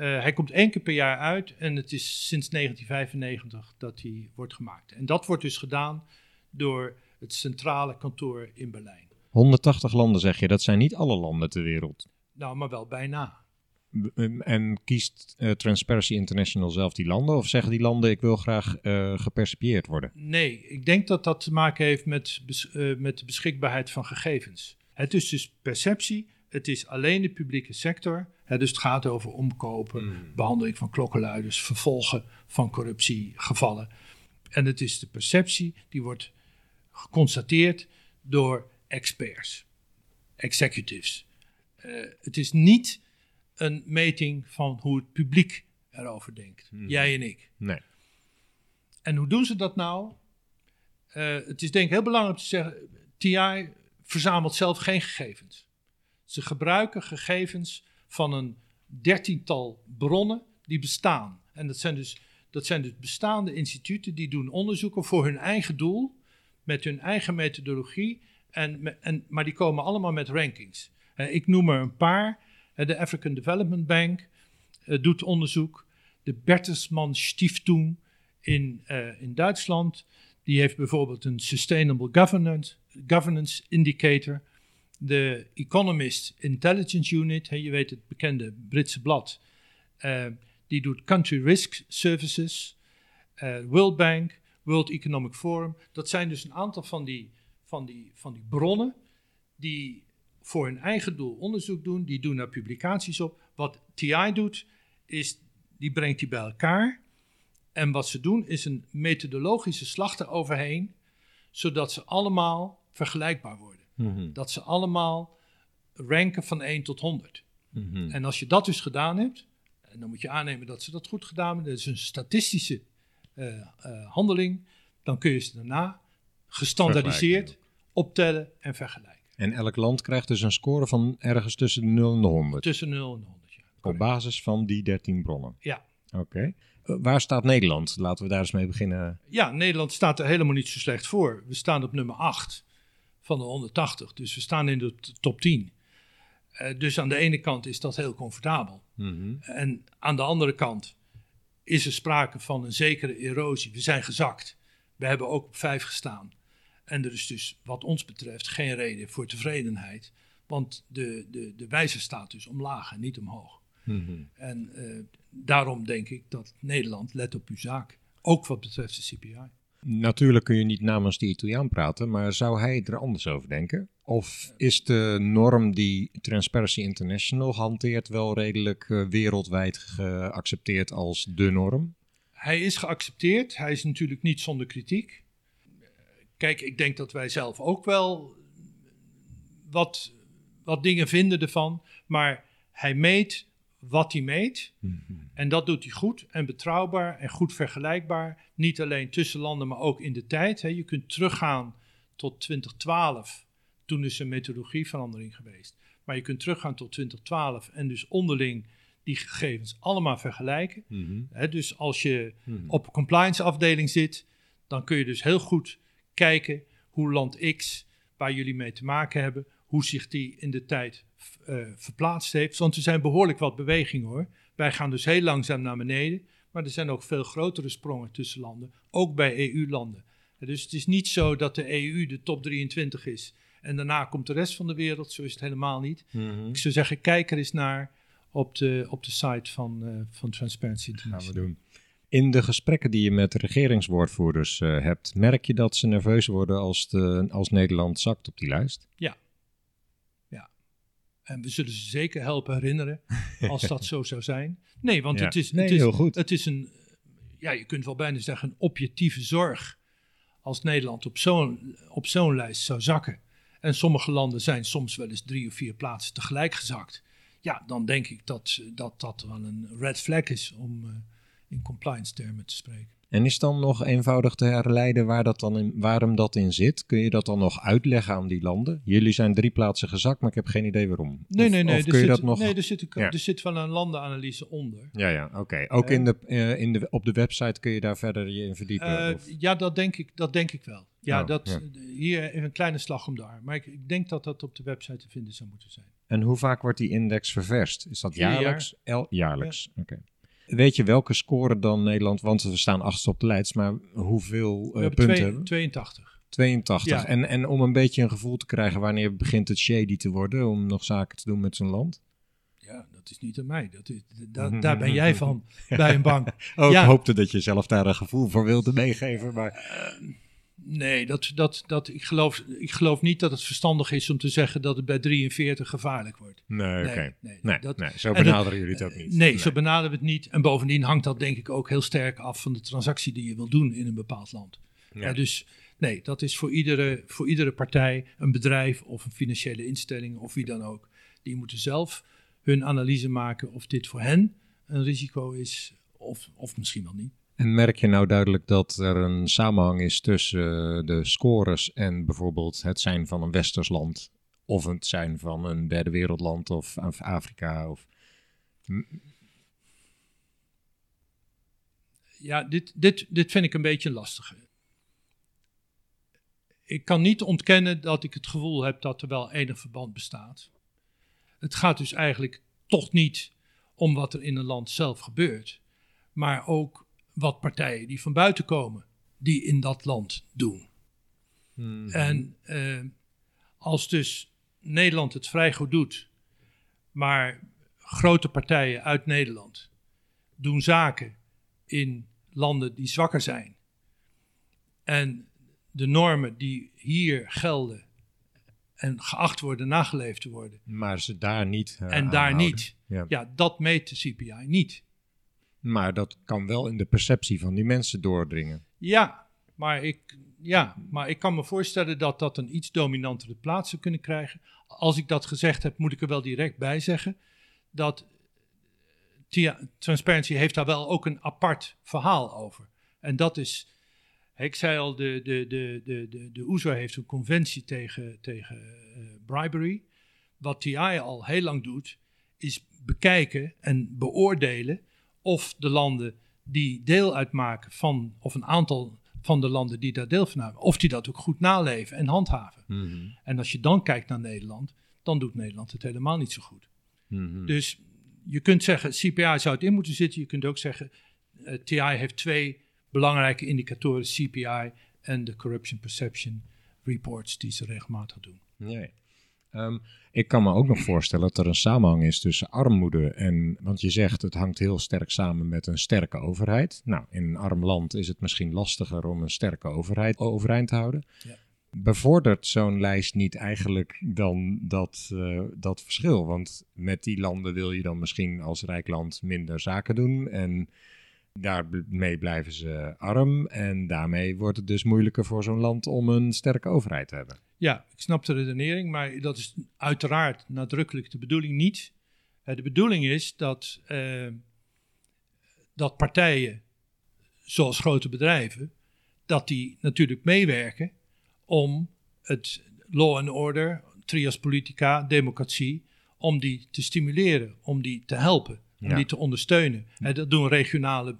Uh, hij komt één keer per jaar uit en het is sinds 1995 dat hij wordt gemaakt. En dat wordt dus gedaan door het centrale kantoor in Berlijn. 180 landen zeg je, dat zijn niet alle landen ter wereld. Nou, maar wel bijna. En kiest uh, Transparency International zelf die landen? Of zeggen die landen, ik wil graag uh, gepercipieerd worden? Nee, ik denk dat dat te maken heeft met, uh, met de beschikbaarheid van gegevens. Het is dus perceptie, het is alleen de publieke sector. Dus het gaat over omkopen, mm. behandeling van klokkenluiders, vervolgen van corruptiegevallen. En het is de perceptie die wordt geconstateerd door experts, executives. het is niet een meting van hoe het publiek erover denkt. Hmm. Jij en ik. Nee. En hoe doen ze dat nou? Uh, het is denk ik heel belangrijk te zeggen, TI verzamelt zelf geen gegevens. Ze gebruiken gegevens van een dertiental bronnen die bestaan. En dat zijn dus, dat zijn dus bestaande instituten die doen onderzoeken voor hun eigen doel, met hun eigen methodologie, en, en, maar die komen allemaal met rankings. Uh, ik noem er een paar. De African Development Bank uh, doet onderzoek. De Bertelsmann Stiftung in, in Duitsland, die heeft bijvoorbeeld een Sustainable governance Indicator. De Economist Intelligence Unit, je weet het bekende Britse blad, uh, die doet Country Risk Services. World Bank, World Economic Forum. Dat zijn dus een aantal van die, van die, van die bronnen die voor hun eigen doel onderzoek doen, die doen daar publicaties op. Wat TI doet, is die brengt die bij elkaar. En wat ze doen, is een methodologische slag eroverheen, zodat ze allemaal vergelijkbaar worden. Mhm. Dat ze allemaal ranken van 1 tot 100. Mhm. En als je dat dus gedaan hebt, en dan moet je aannemen dat ze dat goed gedaan hebben, dat is een statistische eh, eh, handeling, dan kun je ze daarna gestandaardiseerd optellen en vergelijken. En elk land krijgt dus een score van ergens tussen de 0 en de 100. Tussen 0 en 100. Ja. Op basis van die 13 bronnen. Ja. Oké. Eh, waar staat Nederland? Laten we daar eens mee beginnen. ja, Nederland staat er helemaal niet zo slecht voor. We staan op nummer 8 van de 180, dus we staan in de top 10. Eh, dus aan de ene kant is dat heel comfortabel. Mhm. En aan de andere kant is er sprake van een zekere erosie. We zijn gezakt. We hebben ook op vijf gestaan. En er is dus wat ons betreft geen reden voor tevredenheid. Want de, de, de wijzer staat dus omlaag en niet omhoog. Mhm. En eh, daarom denk ik dat Nederland let op uw zaak. Ook wat betreft de CPI. Natuurlijk kun je niet namens de Italiaan praten, maar zou hij er anders over denken? Of is de norm die Transparency International hanteert wel redelijk eh, wereldwijd geaccepteerd als de norm? Hij is geaccepteerd. Hij is natuurlijk niet zonder kritiek. Kijk, ik denk dat wij zelf ook wel wat, wat dingen vinden ervan. Maar hij meet wat hij meet. En dat doet hij goed en betrouwbaar en goed vergelijkbaar. Niet alleen tussen landen, maar ook in de tijd. Hè. Je kunt teruggaan tot 2012. Toen is er methodologieverandering geweest. Maar je kunt teruggaan tot 2012 en dus onderling die gegevens allemaal vergelijken. Mhm. Hè, dus als je Mhm. op een compliance afdeling zit, dan kun je dus heel goed kijken hoe land X, waar jullie mee te maken hebben, hoe zich die in de tijd eh, verplaatst heeft. Want er zijn behoorlijk wat bewegingen hoor. Wij gaan dus heel langzaam naar beneden, maar er zijn ook veel grotere sprongen tussen landen, ook bij EU-landen. Dus het is niet zo dat de EU de top 23 is en daarna komt de rest van de wereld. Zo is het helemaal niet. Mhm. Ik zou zeggen, kijk er eens naar op de, op de site van, eh, van Transparency gaan we International. doen. In de gesprekken die je met regeringswoordvoerders eh, hebt, merk je dat ze nerveus worden als, de, als Nederland zakt op die lijst? En we zullen ze zeker helpen herinneren als dat zo zou zijn. Nee, want Ja. het, is, Nee, het, is, heel goed. het is een, ja, je kunt wel bijna zeggen, een objectieve zorg. Als Nederland op zo'n, op zo'n lijst zou zakken. En sommige landen zijn soms wel eens drie of vier plaatsen tegelijk gezakt. Ja, dan denk ik dat dat, dat wel een red flag is om eh, in compliance termen te spreken. En is dan nog eenvoudig te herleiden waar dat dan in, waarom dat in zit? Kun je dat dan nog uitleggen aan die landen? Jullie zijn drie plaatsen gezakt, maar ik heb geen idee waarom. Nee, Of- nee, nee. Of er kun je zit, dat nog... Nee, er zit, een, Ja. er zit wel een landenanalyse onder. Ja, ja, oké. Ook Eh, in de, eh, in de, op de website kun je daar verder je in verdiepen? Eh, of? ja, dat denk ik, dat denk ik wel. Ja, Oh, dat, ja. hier even een kleine slag om de arm. Maar ik, ik denk dat dat op de website te vinden zou moeten zijn. En hoe vaak wordt die index ververst? Is dat Vier jaar. jaarlijks? El, jaarlijks, oké. Weet je welke score dan Nederland, want we staan achtste op de lijst, maar hoeveel eh, punten twee- hebben we? 82. 82. Ja. En, en om een beetje een gevoel te krijgen wanneer begint het shady te worden om nog zaken te doen met zo'n land? Ja, dat is niet aan mij. Dat is, da- daar ben jij van bij een bank. Oh, Ja. ik hoopte dat je zelf daar een gevoel voor wilde meegeven, maar... Nee, dat, dat, dat, ik, geloof, ik geloof niet dat het verstandig is om te zeggen dat het bij 43 gevaarlijk wordt. Nee, oké. Nee, nee, Nee, dat- nee, zo benaderen jullie het ook niet. Nee, zo benaderen we het niet. En bovendien hangt dat denk ik ook heel sterk af van de transactie die je wil doen in een bepaald land. Ja. Ja, dus nee, dat is voor iedere, voor iedere partij, een bedrijf of een financiële instelling of wie dan ook. Die moeten zelf hun analyse maken of dit voor hen een risico is of, of misschien wel niet. En merk je nou duidelijk dat er een samenhang is tussen eh, de scores en bijvoorbeeld het zijn van een westers land of het zijn van een derde wereldland of Af- Afrika? Of... Ja, dit, dit, dit vind ik een beetje lastig. Ik kan niet ontkennen dat ik het gevoel heb dat er wel enig verband bestaat. Het gaat dus eigenlijk toch niet om wat er in een land zelf gebeurt, maar ook wat partijen die van buiten komen, die in dat land doen. En eh, als dus Nederland het vrij goed doet, maar grote partijen uit Nederland doen zaken in landen die zwakker zijn. En de normen die hier gelden en geacht worden nageleefd te worden. Maar ze daar niet. Uh, en daar niet. Ja. ja. dat meet de CPI niet. Maar dat kan wel in de perceptie van die mensen doordringen. Ja, maar ik, ja, maar ik kan me voorstellen dat dat een iets dominantere plaats zou kunnen krijgen. Als ik dat gezegd heb, moet ik er wel direct bij zeggen dat Transparency heeft daar wel ook een apart verhaal over. En dat is, ik zei al, de, de, de, de, de, de OESO heeft een conventie tegen, tegen uh, bribery. Wat TI al heel lang doet, is bekijken en beoordelen of de landen die deel uitmaken van, of een aantal van de landen die daar deel van hebben, of die dat ook goed naleven en handhaven. Mhm. En als je dan kijkt naar Nederland, dan doet Nederland het helemaal niet zo goed. Mhm. Dus je kunt zeggen, CPI zou het in moeten zitten. Je kunt ook zeggen, uh, eh, TI heeft twee belangrijke indicatoren, CPI en de Corruption Perception Reports die ze regelmatig doen. Nee. Ehm, ik kan me ook nog voorstellen dat er een samenhang is tussen armoede en, want je zegt het hangt heel sterk samen met een sterke overheid. Nou, in een arm land is het misschien lastiger om een sterke overheid overeind te houden. Ja. Bevordert zo'n lijst niet eigenlijk dan dat, uh, dat verschil? Want met die landen wil je dan misschien als rijk land minder zaken doen en daarmee blijven ze arm en daarmee wordt het dus moeilijker voor zo'n land om een sterke overheid te hebben. Ja, ik snap de redenering, maar dat is uiteraard nadrukkelijk de bedoeling niet. Uh, de bedoeling is dat, uh, dat partijen, zoals grote bedrijven, dat die natuurlijk meewerken om het law and order, trias politica, democratie, om die te stimuleren, om die te helpen, om die te ondersteunen. En dat doen regionale eh,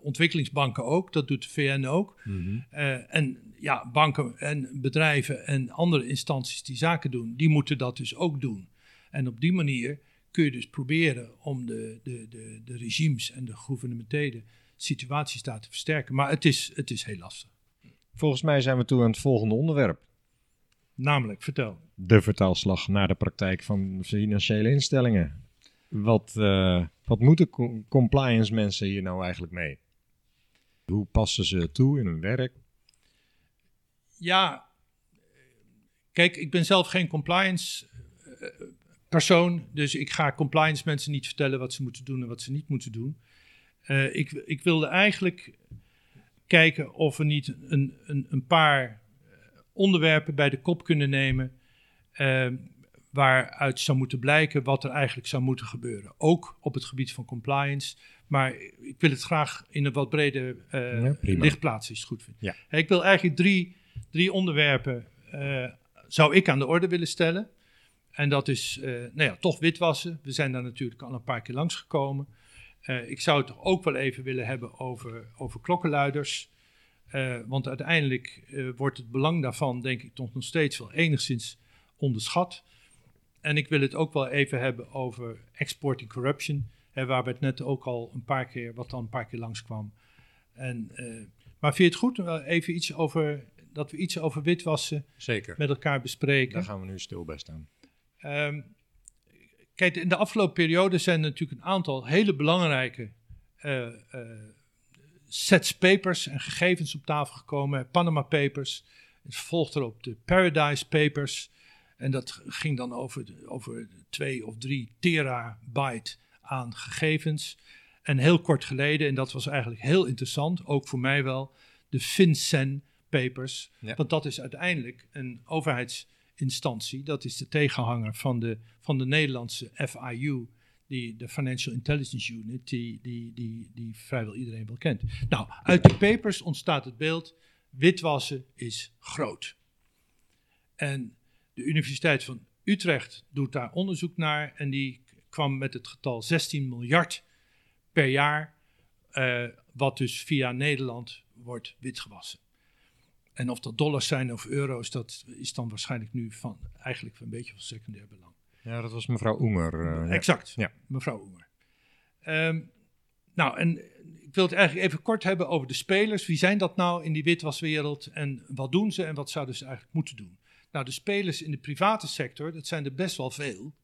ontwikkelingsbanken ook, dat doet de VN ook. Mhm. Eh, en ja, banken en bedrijven en andere instanties die zaken doen, die moeten dat dus ook doen. En op die manier kun je dus proberen om de, de, de, de regimes en de gouvernementele situaties daar te versterken. Maar het is, het is heel lastig. Volgens mij zijn we toe aan het volgende onderwerp. Namelijk, vertel. De vertaalslag naar de praktijk van financiële instellingen. Wat, uh, wat moeten compliance mensen hier nou eigenlijk mee? Hoe passen ze toe in hun werk? Ja, kijk, ik ben zelf geen compliance eh, persoon, dus ik ga compliance mensen niet vertellen wat ze moeten doen en wat ze niet moeten doen. Uh, ik, ik wilde eigenlijk kijken of we niet een, een, een paar eh, onderwerpen bij de kop kunnen nemen. Uh, waaruit zou moeten blijken wat er eigenlijk zou moeten gebeuren. Ook op het gebied van compliance. Maar ik wil het graag in een wat breder uh, ja, lichtplaats, is goed vindt. Ja. Ik wil eigenlijk drie, drie onderwerpen uh, zou ik aan de orde willen stellen. En dat is nou ja, toch witwassen. We zijn daar natuurlijk al een paar keer langsgekomen. Uh, ik zou het toch ook wel even willen hebben over, over klokkenluiders. Want uiteindelijk wordt het belang daarvan, denk ik, toch nog steeds wel enigszins onderschat. En ik wil het ook wel even hebben over exporting corruption, hè, waar we het net ook al een paar keer, wat dan een paar keer langskwam. En, maar vind je het goed even iets over, dat we iets over witwassen Zeker. met elkaar bespreken? Daar gaan we nu stil bij staan. Um, Kijk, in de afgelopen periode zijn er natuurlijk een aantal hele belangrijke uh, uh, sets papers en gegevens op tafel gekomen. Panama Papers, het volgt erop de Paradise Papers. En dat ging dan over, over twee of drie terabyte aan gegevens. En heel kort geleden, en dat was eigenlijk heel interessant, ook voor mij wel, de FinCEN Papers. Want dat is uiteindelijk een overheids instantie. Dat is de tegenhanger van de, van de Nederlandse FIU, die, de Financial Intelligence Unit, die, die, die, die vrijwel iedereen wel kent. Nou, uit de papers ontstaat het beeld, witwassen is groot. En de Universiteit van Utrecht doet daar onderzoek naar en die kwam met het getal 16 miljard per jaar, uh, wat dus via Nederland wordt witgewassen. En of dat dollars zijn of euro's, dat is dan waarschijnlijk nu van eigenlijk een beetje van secundair belang. Ja, dat was mevrouw Oemer. Uh, exact, ja. mevrouw Oemer. Um, nou, en ik wil het eigenlijk even kort hebben over de spelers. Wie zijn dat nou in die witwaswereld en wat doen ze en wat zouden ze eigenlijk moeten doen? Nou, de spelers in de private sector, dat zijn er best wel veel.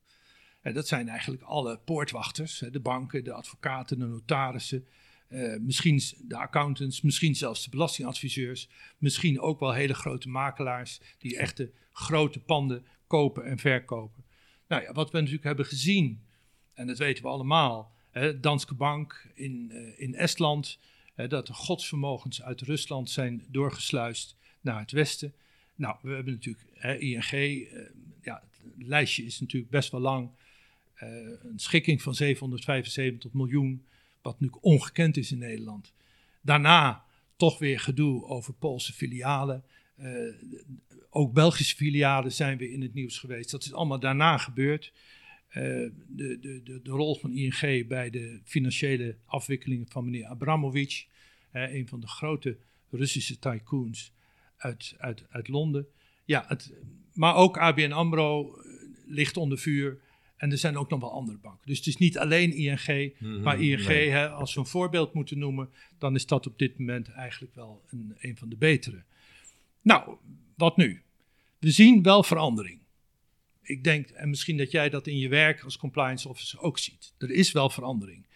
En dat zijn eigenlijk alle poortwachters, de banken, de advocaten, de notarissen, uh, misschien de accountants, misschien zelfs de belastingadviseurs, misschien ook wel hele grote makelaars die echte grote panden kopen en verkopen. Nou ja, wat we natuurlijk hebben gezien, en dat weten we allemaal, hè, Danske Bank in, uh, in Estland, hè, dat de godsvermogens uit Rusland zijn doorgesluist naar het westen. Nou, we hebben natuurlijk hè, ING, uh, ja, het lijstje is natuurlijk best wel lang. Een schikking van 775 miljoen, wat nu ongekend is in Nederland. Daarna toch weer gedoe over Poolse filialen. Uh, ook Belgische filialen zijn weer in het nieuws geweest. Dat is allemaal daarna gebeurd. Uh, de, de, de, rol van ING bij de financiële afwikkelingen van meneer Abramovic, een van de grote Russische tycoons uit, uit, uit Londen. Ja, het, maar ook ABN AMRO ligt onder vuur. En er zijn ook nog wel andere banken. Dus het is niet alleen ING, mm -hmm, maar ING, nee. hè, als we een voorbeeld moeten noemen, dan is dat op dit moment eigenlijk wel een, een van de betere. Nou, wat nu? We zien wel verandering. Ik denk, en misschien dat jij dat in je werk als compliance officer ook ziet. Er is wel verandering.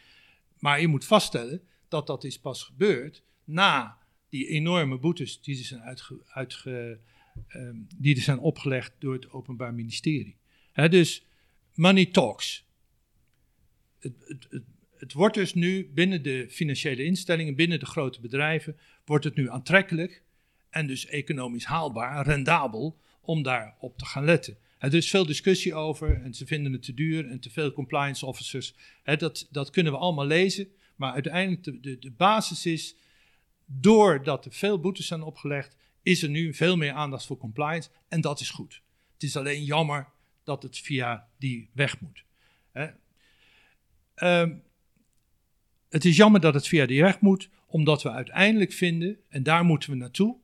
Maar je moet vaststellen dat dat is pas gebeurd na die enorme boetes die er zijn, uitge, uitge, um, die er zijn opgelegd door het Openbaar Ministerie. He, dus money talks. Het, het, het, wordt dus nu binnen de financiële instellingen, binnen de grote bedrijven, wordt het nu aantrekkelijk en dus economisch haalbaar, rendabel, om daarop te gaan letten. Er is veel discussie over en ze vinden het te duur en te veel compliance officers. Dat, dat kunnen we allemaal lezen, maar uiteindelijk de, de, de basis is, doordat er veel boetes zijn opgelegd, is er nu veel meer aandacht voor compliance en dat is goed. Het is alleen jammer dat het via die weg moet. Um, het is jammer dat het via die weg moet, omdat we uiteindelijk vinden, en daar moeten we naartoe,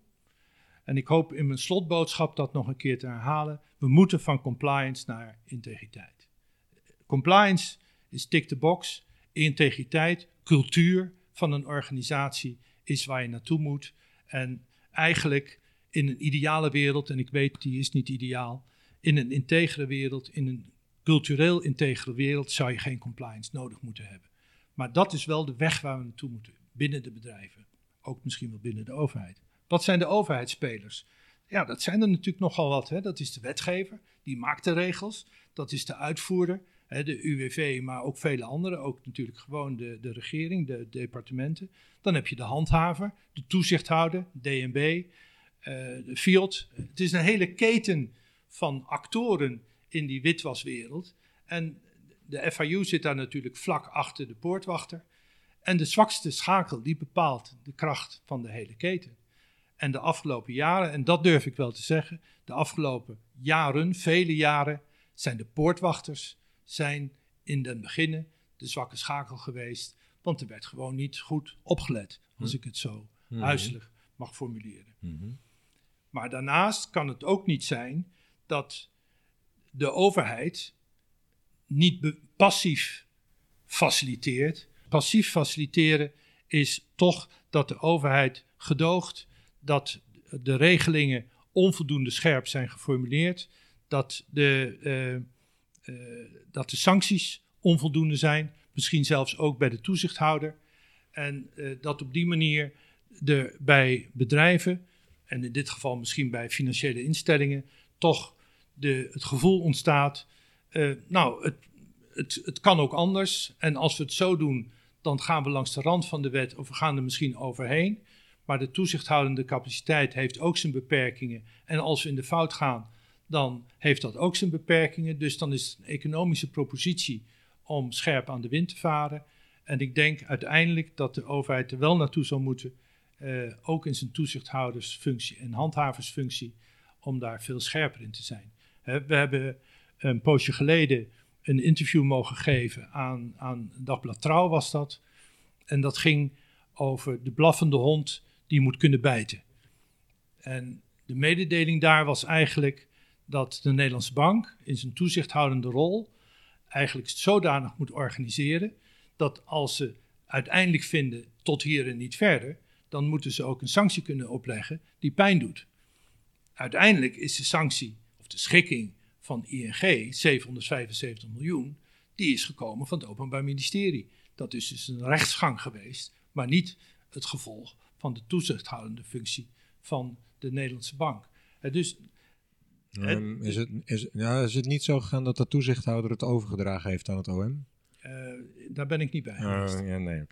en ik hoop in mijn slotboodschap dat nog een keer te herhalen, we moeten van compliance naar integriteit. Compliance is tick the box, integriteit, cultuur van een organisatie is waar je naartoe moet. En eigenlijk in een ideale wereld, en ik weet die is niet ideaal, in een integere wereld, in een cultureel integere wereld, zou je geen compliance nodig moeten hebben. Maar dat is wel de weg waar we naartoe moeten, binnen de bedrijven. Ook misschien wel binnen de overheid. Wat zijn de overheidsspelers? Ja, dat zijn er natuurlijk nogal wat. Hè. Dat is de wetgever, die maakt de regels. Dat is de uitvoerder, hè, de UWV, maar ook vele anderen. Ook natuurlijk gewoon de, de regering, de departementen. Dan heb je de handhaver, de toezichthouder, DNB, uh, de FIOD. Het is een hele keten van actoren in die witwaswereld. En de FIU zit daar natuurlijk vlak achter de poortwachter. En de zwakste schakel die bepaalt de kracht van de hele keten. En de afgelopen jaren, en dat durf ik wel te zeggen, de afgelopen jaren, vele jaren, zijn de poortwachters zijn in den beginnen de zwakke schakel geweest. Want er werd gewoon niet goed opgelet, als hm. ik het zo hm. huiselijk mag formuleren. Hm. Maar daarnaast kan het ook niet zijn dat de overheid niet passief faciliteert. Passief faciliteren is toch dat de overheid gedoogt dat de regelingen onvoldoende scherp zijn geformuleerd, dat de, uh, uh, dat de sancties onvoldoende zijn, misschien zelfs ook bij de toezichthouder. En uh, dat op die manier er bij bedrijven, en in dit geval misschien bij financiële instellingen, toch de, het gevoel ontstaat, nou, het, het, het kan ook anders. En als we het zo doen, dan gaan we langs de rand van de wet of we gaan er misschien overheen. Maar de toezichthoudende capaciteit heeft ook zijn beperkingen. En als we in de fout gaan, dan heeft dat ook zijn beperkingen. Dus dan is het een economische propositie om scherp aan de wind te varen. En ik denk uiteindelijk dat de overheid er wel naartoe zal moeten, uh, ook in zijn toezichthoudersfunctie en handhaversfunctie, om daar veel scherper in te zijn. we hebben een poosje geleden een interview mogen geven aan, aan Dagblad Trouw was dat. En dat ging over de blaffende hond die moet kunnen bijten. En de mededeling daar was eigenlijk dat de Nederlandse bank in zijn toezichthoudende rol eigenlijk zodanig moet organiseren dat als ze uiteindelijk vinden tot hier en niet verder, dan moeten ze ook een sanctie kunnen opleggen die pijn doet. Uiteindelijk is de sanctie of de schikking van ING, 775 miljoen, die is gekomen van het Openbaar Ministerie. Dat is dus een rechtsgang geweest, maar niet het gevolg van de toezichthoudende functie van de Nederlandse bank. dus Um, is, het, is, ja, is het niet zo gegaan dat de toezichthouder het overgedragen heeft aan het OM? Uh, daar ben ik niet bij oh, geweest. Uh, ja, nee.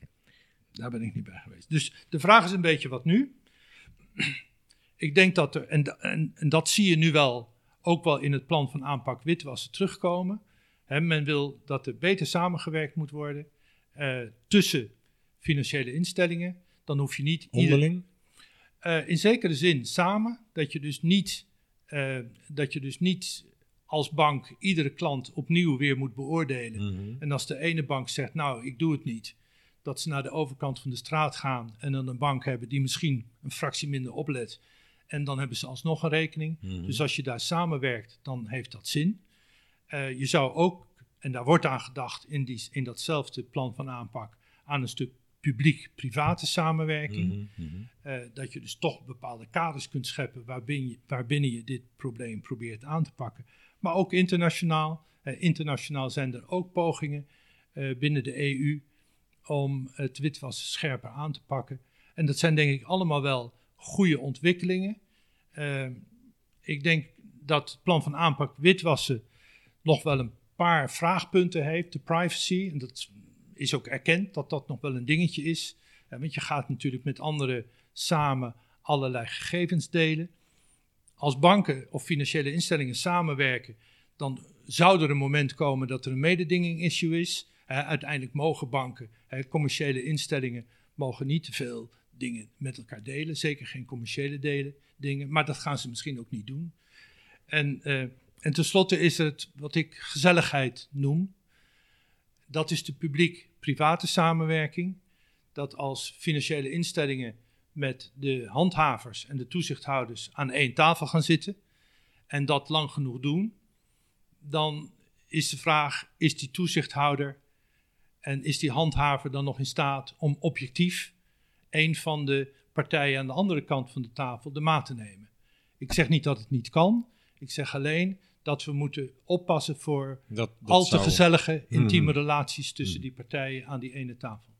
Daar ben ik niet bij geweest. Dus de vraag is een beetje wat nu? Ik denk dat er, en, en, en, dat zie je nu wel, ook wel in het plan van aanpak witwassen terugkomen. He, men wil dat er beter samengewerkt moet worden uh, tussen financiële instellingen. Dan hoef je niet. Onderling? Ieder, in zekere zin samen, dat je dus niet uh, dat je dus niet als bank iedere klant opnieuw weer moet beoordelen. Mm -hmm. En als de ene bank zegt, nou, ik doe het niet, dat ze naar de overkant van de straat gaan en dan een bank hebben die misschien een fractie minder oplet. En dan hebben ze alsnog een rekening. Mm -hmm. Dus als je daar samenwerkt, dan heeft dat zin. Uh, je zou ook, en daar wordt aan gedacht in, die, in datzelfde plan van aanpak, aan een stuk publiek-private samenwerking. Mm -hmm. uh, dat je dus toch bepaalde kaders kunt scheppen waarbinnen je, waarbinnen je dit probleem probeert aan te pakken. Maar ook internationaal. Uh, internationaal zijn er ook pogingen binnen de EU om het witwassen scherper aan te pakken. En dat zijn denk ik allemaal wel goede ontwikkelingen. ik denk dat het plan van aanpak witwassen nog wel een paar vraagpunten heeft. De privacy, en dat is ook erkend dat dat nog wel een dingetje is. Ja, want je gaat natuurlijk met anderen samen allerlei gegevens delen. Als banken of financiële instellingen samenwerken, dan zou er een moment komen dat er een mededinging-issue is. He, uiteindelijk mogen banken, commerciële instellingen, mogen niet te veel dingen met elkaar delen. Zeker geen commerciële delen, dingen, maar dat gaan ze misschien ook niet doen. En, uh, en tenslotte is het wat ik gezelligheid noem. Dat is de publiek-private samenwerking. Dat als financiële instellingen met de handhavers en de toezichthouders aan één tafel gaan zitten en dat lang genoeg doen, dan is de vraag: is die toezichthouder en is die handhaver dan nog in staat om objectief een van de partijen aan de andere kant van de tafel de maat te nemen? Ik zeg niet dat het niet kan, ik zeg alleen dat we moeten oppassen voor dat, dat al te zou... gezellige, intieme Mhm. relaties tussen die partijen aan die ene tafel.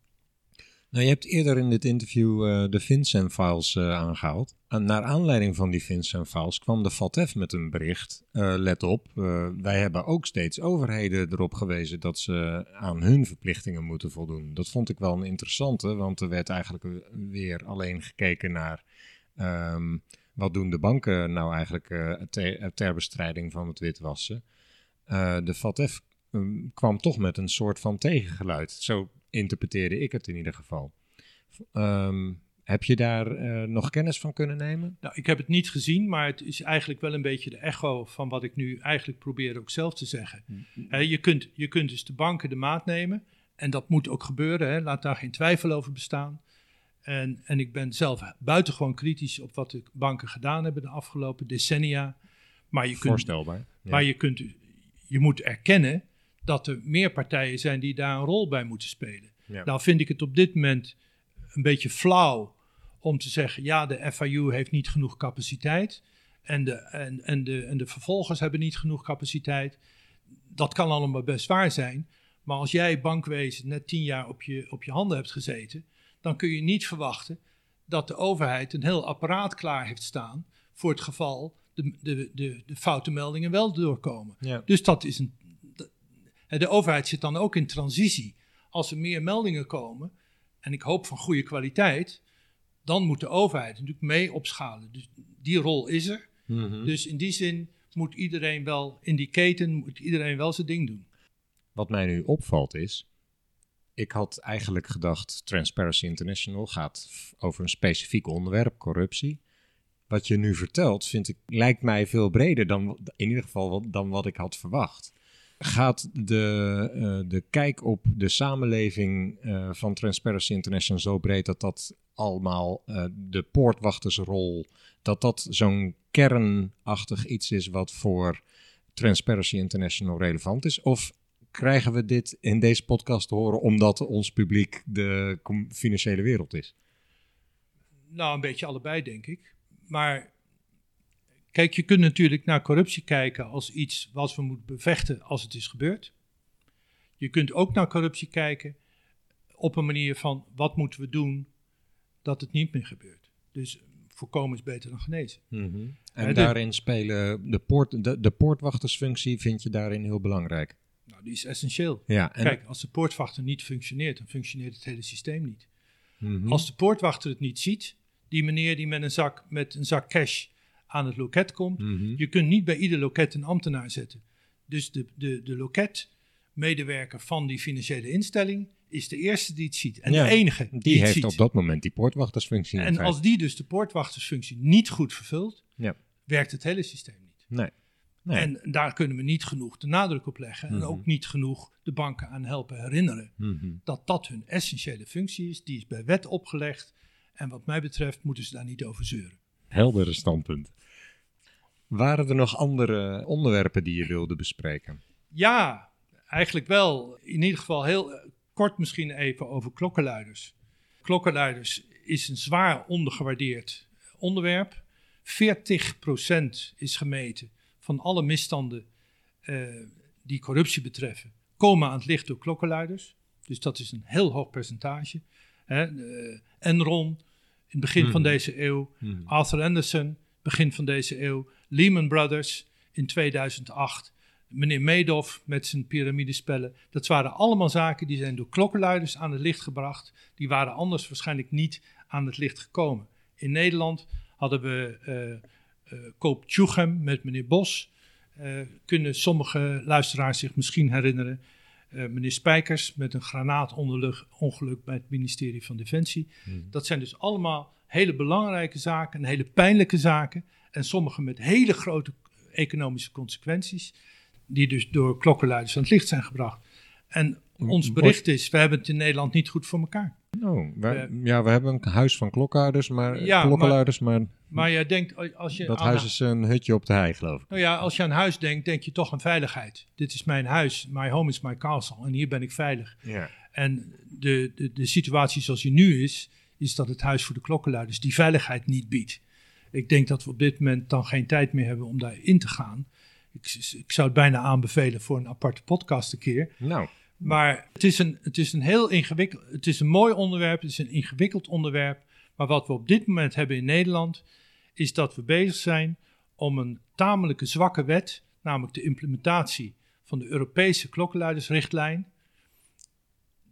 Nou, je hebt eerder in dit interview eh, de FinCEN-files eh, aangehaald. En naar aanleiding van die FinCEN-files kwam de FATF met een bericht. eh, let op, wij hebben ook steeds overheden erop gewezen dat ze aan hun verplichtingen moeten voldoen. Dat vond ik wel een interessante, want er werd eigenlijk weer alleen gekeken naar... ehm, wat doen de banken nou eigenlijk ter, ter bestrijding van het witwassen? De FATF um, kwam toch met een soort van tegengeluid. Zo interpreteerde ik het in ieder geval. Um, heb je daar uh, nog kennis van kunnen nemen? Nou, ik heb het niet gezien, maar het is eigenlijk wel een beetje de echo van wat ik nu eigenlijk probeer ook zelf te zeggen. He, je, kunt, je kunt dus de banken de maat nemen en dat moet ook gebeuren, hè. laat daar geen twijfel over bestaan. En, en ik ben zelf buitengewoon kritisch op wat de banken gedaan hebben de afgelopen decennia. Maar je kunt, Voorstelbaar. Ja. Maar je, kunt, je moet erkennen dat er meer partijen zijn die daar een rol bij moeten spelen. Ja. Nou vind ik het op dit moment een beetje flauw om te zeggen, ja, de FIU heeft niet genoeg capaciteit en de, en, en, de, en de vervolgers hebben niet genoeg capaciteit. Dat kan allemaal best waar zijn, maar als jij bankwezen net tien jaar op je, op je handen hebt gezeten, dan kun je niet verwachten dat de overheid een heel apparaat klaar heeft staan voor het geval de, de, de, de foute meldingen wel doorkomen. Ja. Dus dat is een. De, de overheid zit dan ook in transitie. Als er meer meldingen komen, en ik hoop van goede kwaliteit, dan moet de overheid natuurlijk mee opschalen. Dus die rol is er. Mm -hmm. Dus in die zin moet iedereen wel, in die keten, moet iedereen wel zijn ding doen. Wat mij nu opvalt is, ik had eigenlijk gedacht, Transparency International gaat over een specifiek onderwerp, corruptie. Wat je nu vertelt, vind ik, lijkt mij veel breder dan, in ieder geval, dan wat ik had verwacht. Gaat de, uh, de kijk op de samenleving uh, van Transparency International zo breed dat dat allemaal uh, de poortwachtersrol, dat dat zo'n kernachtig iets is wat voor Transparency International relevant is? Of krijgen we dit in deze podcast te horen omdat ons publiek de financiële wereld is? Nou, een beetje allebei, denk ik. Maar kijk, je kunt natuurlijk naar corruptie kijken als iets wat we moeten bevechten als het is gebeurd. Je kunt ook naar corruptie kijken op een manier van wat moeten we doen dat het niet meer gebeurt. Dus voorkomen is beter dan genezen. Mhm. En de- daarin spelen de, poort, de, de poortwachtersfunctie vind je daarin heel belangrijk. Nou, die is essentieel. Ja, en, Kijk, als de poortwachter niet functioneert, dan functioneert het hele systeem niet. Mhm. Als de poortwachter het niet ziet, die meneer die met een zak, met een zak cash aan het loket komt, Mhm. je kunt niet bij ieder loket een ambtenaar zetten. Dus de, de, de loketmedewerker van die financiële instelling is de eerste die het ziet. En Ja, de enige die, Die heeft ziet. op dat moment die poortwachtersfunctie. en als die dus de poortwachtersfunctie niet goed vervult, Ja. werkt het hele systeem niet. Nee. nee. En daar kunnen we niet genoeg de nadruk op leggen. Mhm. En ook niet genoeg de banken aan helpen herinneren. Mhm. Dat dat hun essentiële functie is. Die is bij wet opgelegd. En wat mij betreft moeten ze daar niet over zeuren. Heldere standpunt. Waren er nog andere onderwerpen die je wilde bespreken? Ja, eigenlijk wel. In ieder geval heel kort misschien even over klokkenluiders. Klokkenluiders is een zwaar ondergewaardeerd onderwerp. 40% is gemeten van alle misstanden eh, die corruptie betreffen, komen aan het licht door klokkenluiders. Dus dat is een heel hoog percentage. Hè, eh, Enron in het begin van Mhm. deze eeuw, Mhm. Arthur Anderson begin van deze eeuw, Lehman Brothers in 2008, meneer Madoff met zijn piramidespellen. Dat waren allemaal zaken die zijn door klokkenluiders aan het licht gebracht. Die waren anders waarschijnlijk niet aan het licht gekomen. In Nederland hadden we eh, Koop Tjuchem met meneer Bos. Eh, kunnen sommige luisteraars zich misschien herinneren. Meneer Spijkers met een granaatongeluk bij het ministerie van Defensie. Mhm. Dat zijn dus allemaal hele belangrijke zaken en hele pijnlijke zaken. En sommige met hele grote economische consequenties. Die dus door klokkenluiders aan het licht zijn gebracht. En ons bericht is, we hebben het in Nederland niet goed voor elkaar. Oh, wij- Eh, ja, we hebben een huis van klokkenluiders, maar, Ja, klokkenluiders, maar, Maar jij denkt, als je dat aan huis is een hutje op de hei, geloof ik. Nou ja, als je aan huis denkt, denk je toch aan veiligheid. Dit is mijn huis, my home is my castle en hier ben ik veilig. Ja. En de, de, de situatie zoals die nu is, is dat het huis voor de klokkenluiders die veiligheid niet biedt. Ik denk dat we op dit moment dan geen tijd meer hebben om daarin te gaan. Ik, ik zou het bijna aanbevelen voor een aparte podcast een keer. Nou, Maar het is een, het is een heel ingewikkeld, het is een mooi onderwerp, het is een ingewikkeld onderwerp. Maar wat we op dit moment hebben in Nederland, is dat we bezig zijn om een tamelijke zwakke wet, namelijk de implementatie van de Europese klokkenluidersrichtlijn,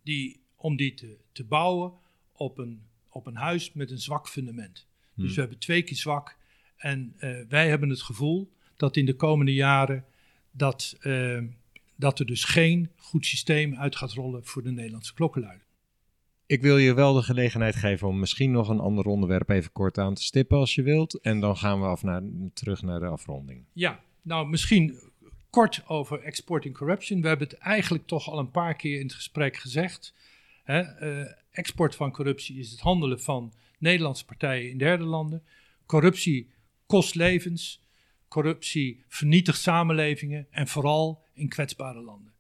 die, om die te, te bouwen op een, op een huis met een zwak fundament. Dus Hmm. we hebben twee keer zwak. En eh, wij hebben het gevoel dat in de komende jaren dat, eh, dat er dus geen goed systeem uit gaat rollen voor de Nederlandse klokkenluider. ik wil je wel de gelegenheid geven om misschien nog een ander onderwerp even kort aan te stippen als je wilt. En dan gaan we af naar, terug naar de afronding. Ja, nou misschien kort over exporting corruption. We hebben het eigenlijk toch al een paar keer in het gesprek gezegd. Hè, eh, export van corruptie is het handelen van Nederlandse partijen in derde landen. Corruptie kost levens. Corruptie vernietigt samenlevingen en vooral in kwetsbare landen.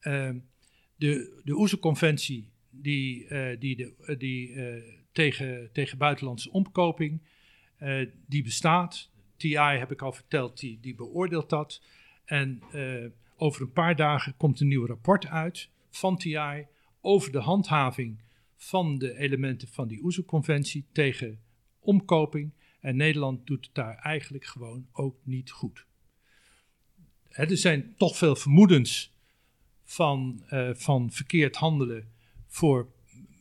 Ehm, de de OESO-conventie die, eh, die, de, eh, die, eh, tegen, tegen buitenlandse omkoping, die bestaat. TI heb ik al verteld, die, die beoordeelt dat. En over een paar dagen komt een nieuw rapport uit van TI over de handhaving van de elementen van die OESO-conventie tegen omkoping. En Nederland doet het daar eigenlijk gewoon ook niet goed. Er zijn toch veel vermoedens van, eh, van verkeerd handelen voor,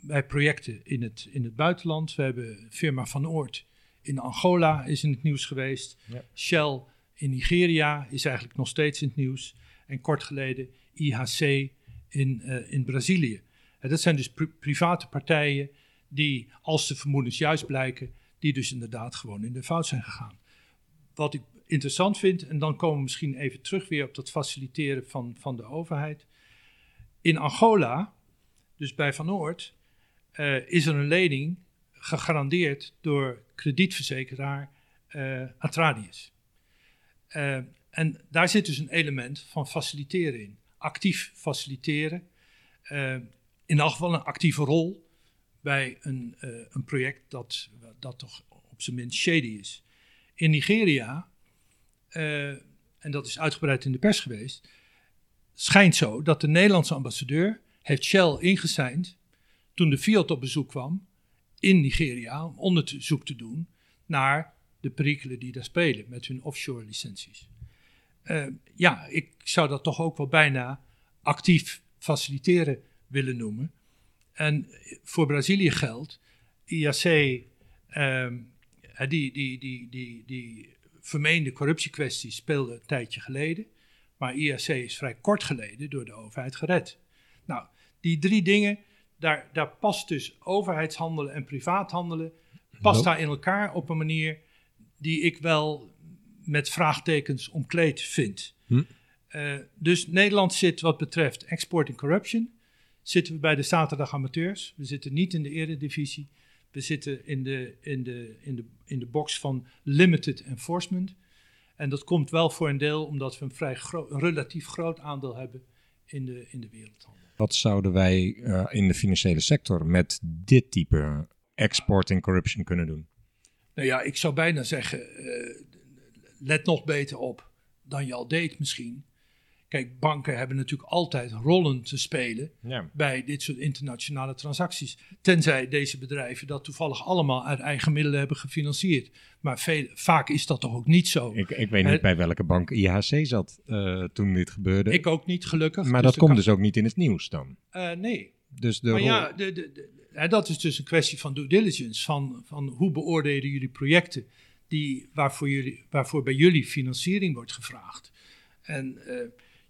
bij projecten in het, in het buitenland. We hebben firma Van Oort in Angola is in het nieuws geweest. Ja. Shell in Nigeria is eigenlijk nog steeds in het nieuws. En kort geleden IHC in, eh, in Brazilië. En dat zijn dus pri- private partijen die, als de vermoedens juist blijken, die dus inderdaad gewoon in de fout zijn gegaan. Wat ik interessant vind, en dan komen we misschien even terug weer op dat faciliteren van, van de overheid. In Angola, dus bij Van Oort, eh, is er een lening gegarandeerd door kredietverzekeraar eh, Atradius. Eh, en daar zit dus een element van faciliteren in. Actief faciliteren. Eh, in elk geval een actieve rol bij een, eh, een project dat, dat toch op zijn minst shady is. In Nigeria, eh, en dat is uitgebreid in de pers geweest, schijnt zo dat de Nederlandse ambassadeur heeft Shell ingeseind toen de Fiat op bezoek kwam in Nigeria om onderzoek te doen naar de perikelen die daar spelen met hun offshore licenties. Uh, ja, ik zou dat toch ook wel bijna actief faciliteren willen noemen. En voor Brazilië geldt, IAC, ehm, die, die, die, die, die vermeende corruptiekwestie speelde een tijdje geleden. Maar IAC is vrij kort geleden door de overheid gered. Nou, die drie dingen, daar, daar past dus overheidshandelen en privaathandelen, past daar in elkaar op een manier die ik wel met vraagtekens omkleed vind. Hm. Uh, dus Nederland zit wat betreft export en corruption, zitten we bij de zaterdag amateurs. We zitten niet in de eredivisie. We zitten in de, in de, in de, in de box van limited enforcement. En dat komt wel voor een deel omdat we een vrij een relatief groot aandeel hebben in de, in de wereldhandel. Wat zouden wij uh, in de financiële sector met dit type export en corruption kunnen doen? Nou ja, ik zou bijna zeggen, uh, let nog beter op dan je al deed misschien. Kijk, banken hebben natuurlijk altijd rollen te spelen bij dit soort internationale transacties. Tenzij deze bedrijven dat toevallig allemaal uit eigen middelen hebben gefinancierd. Maar veel, vaak is dat toch ook niet zo. Ik, ik weet niet bij welke bank IHC zat uh, toen dit gebeurde. Ik ook niet, gelukkig. Maar dus dat komt dus ook niet in het nieuws dan? Uh, nee. Dus de maar ja, de, de, de, dat is dus een kwestie van due diligence. Van, van hoe beoordelen jullie projecten die, waarvoor, jullie, waarvoor bij jullie financiering wordt gevraagd. En... Uh,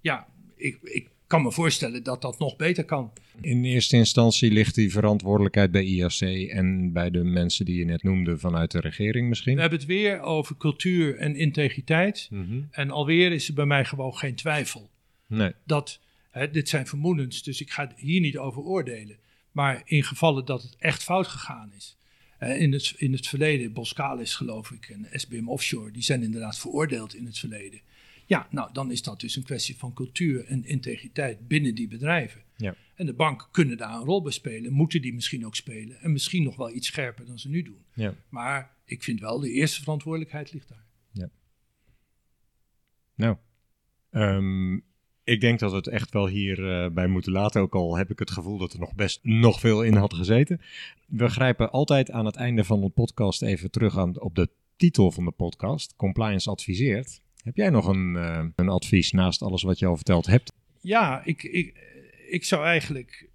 ja, ik, ik kan me voorstellen dat dat nog beter kan. In eerste instantie ligt die verantwoordelijkheid bij IAC en bij de mensen die je net noemde vanuit de regering misschien? We hebben het weer over cultuur en integriteit. Mhm. En alweer is er bij mij gewoon geen twijfel. Nee. Dat, hè, dit zijn vermoedens, dus ik ga hier niet over oordelen. Maar in gevallen dat het echt fout gegaan is. in, het, in het verleden, Boskalis geloof ik en SBM Offshore, die zijn inderdaad veroordeeld in het verleden. Ja, nou dan is dat dus een kwestie van cultuur en integriteit binnen die bedrijven. Ja. En de banken kunnen daar een rol bij spelen, moeten die misschien ook spelen. En misschien nog wel iets scherper dan ze nu doen. Ja. Maar ik vind wel, de eerste verantwoordelijkheid ligt daar. Ja. Nou, um, ik denk dat we het echt wel hierbij uh, bij moeten laten. Ook al heb ik het gevoel dat er nog best nog veel in had gezeten. We grijpen altijd aan het einde van de podcast even terug aan, op de titel van de podcast. Compliance adviseert. Heb jij nog een, uh, een advies naast alles wat je al verteld hebt? Ja, ik, ik, ik zou eigenlijk.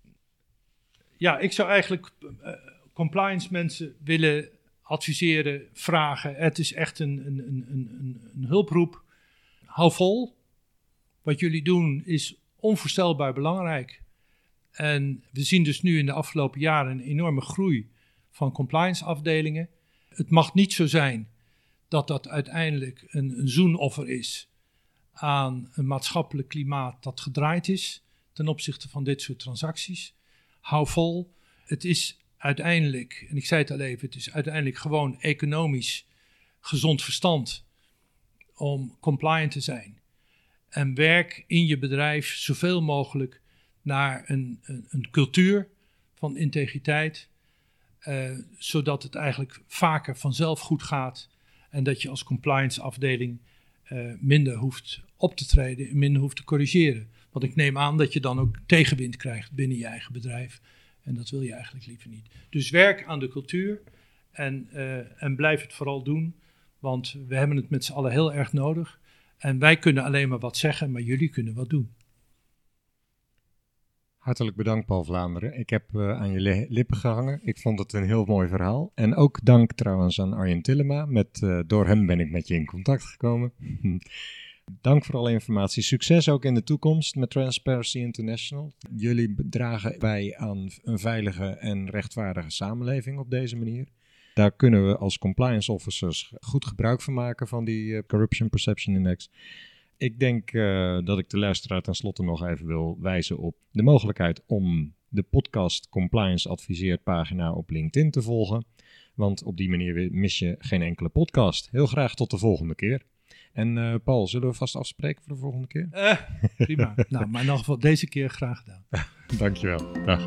Ja, ik zou eigenlijk uh, compliance mensen willen adviseren, vragen. Het is echt een, een, een, een, een hulproep. Hou vol. Wat jullie doen is onvoorstelbaar belangrijk. En we zien dus nu in de afgelopen jaren een enorme groei van compliance afdelingen. Het mag niet zo zijn dat dat uiteindelijk een, een zoenoffer is aan een maatschappelijk klimaat dat gedraaid is ten opzichte van dit soort transacties. Hou vol. Het is uiteindelijk, en ik zei het al even, het is uiteindelijk gewoon economisch gezond verstand om compliant te zijn. En werk in je bedrijf zoveel mogelijk naar een, een, een cultuur van integriteit, uh, zodat het eigenlijk vaker vanzelf goed gaat en dat je als compliance afdeling uh, minder hoeft op te treden en minder hoeft te corrigeren. Want ik neem aan dat je dan ook tegenwind krijgt binnen je eigen bedrijf. En dat wil je eigenlijk liever niet. Dus werk aan de cultuur en, uh, en blijf het vooral doen. Want we hebben het met z'n allen heel erg nodig. En wij kunnen alleen maar wat zeggen, maar jullie kunnen wat doen. Hartelijk bedankt, Paul Vlaanderen. Ik heb uh, aan je lippen gehangen. Ik vond het een heel mooi verhaal. En ook dank trouwens aan Arjen Tillema. Met, uh, door hem ben ik met je in contact gekomen. dank voor alle informatie. Succes ook in de toekomst met Transparency International. Jullie dragen bij aan een veilige en rechtvaardige samenleving op deze manier. Daar kunnen we als compliance officers goed gebruik van maken van die uh, Corruption Perception Index. Ik denk uh, dat ik de luisteraar tenslotte nog even wil wijzen op de mogelijkheid om de podcast Compliance Adviseert pagina op LinkedIn te volgen. Want op die manier mis je geen enkele podcast. Heel graag tot de volgende keer. En uh, Paul, zullen we vast afspreken voor de volgende keer? Uh, prima. nou, maar in ieder geval deze keer graag gedaan. Dankjewel. Dag.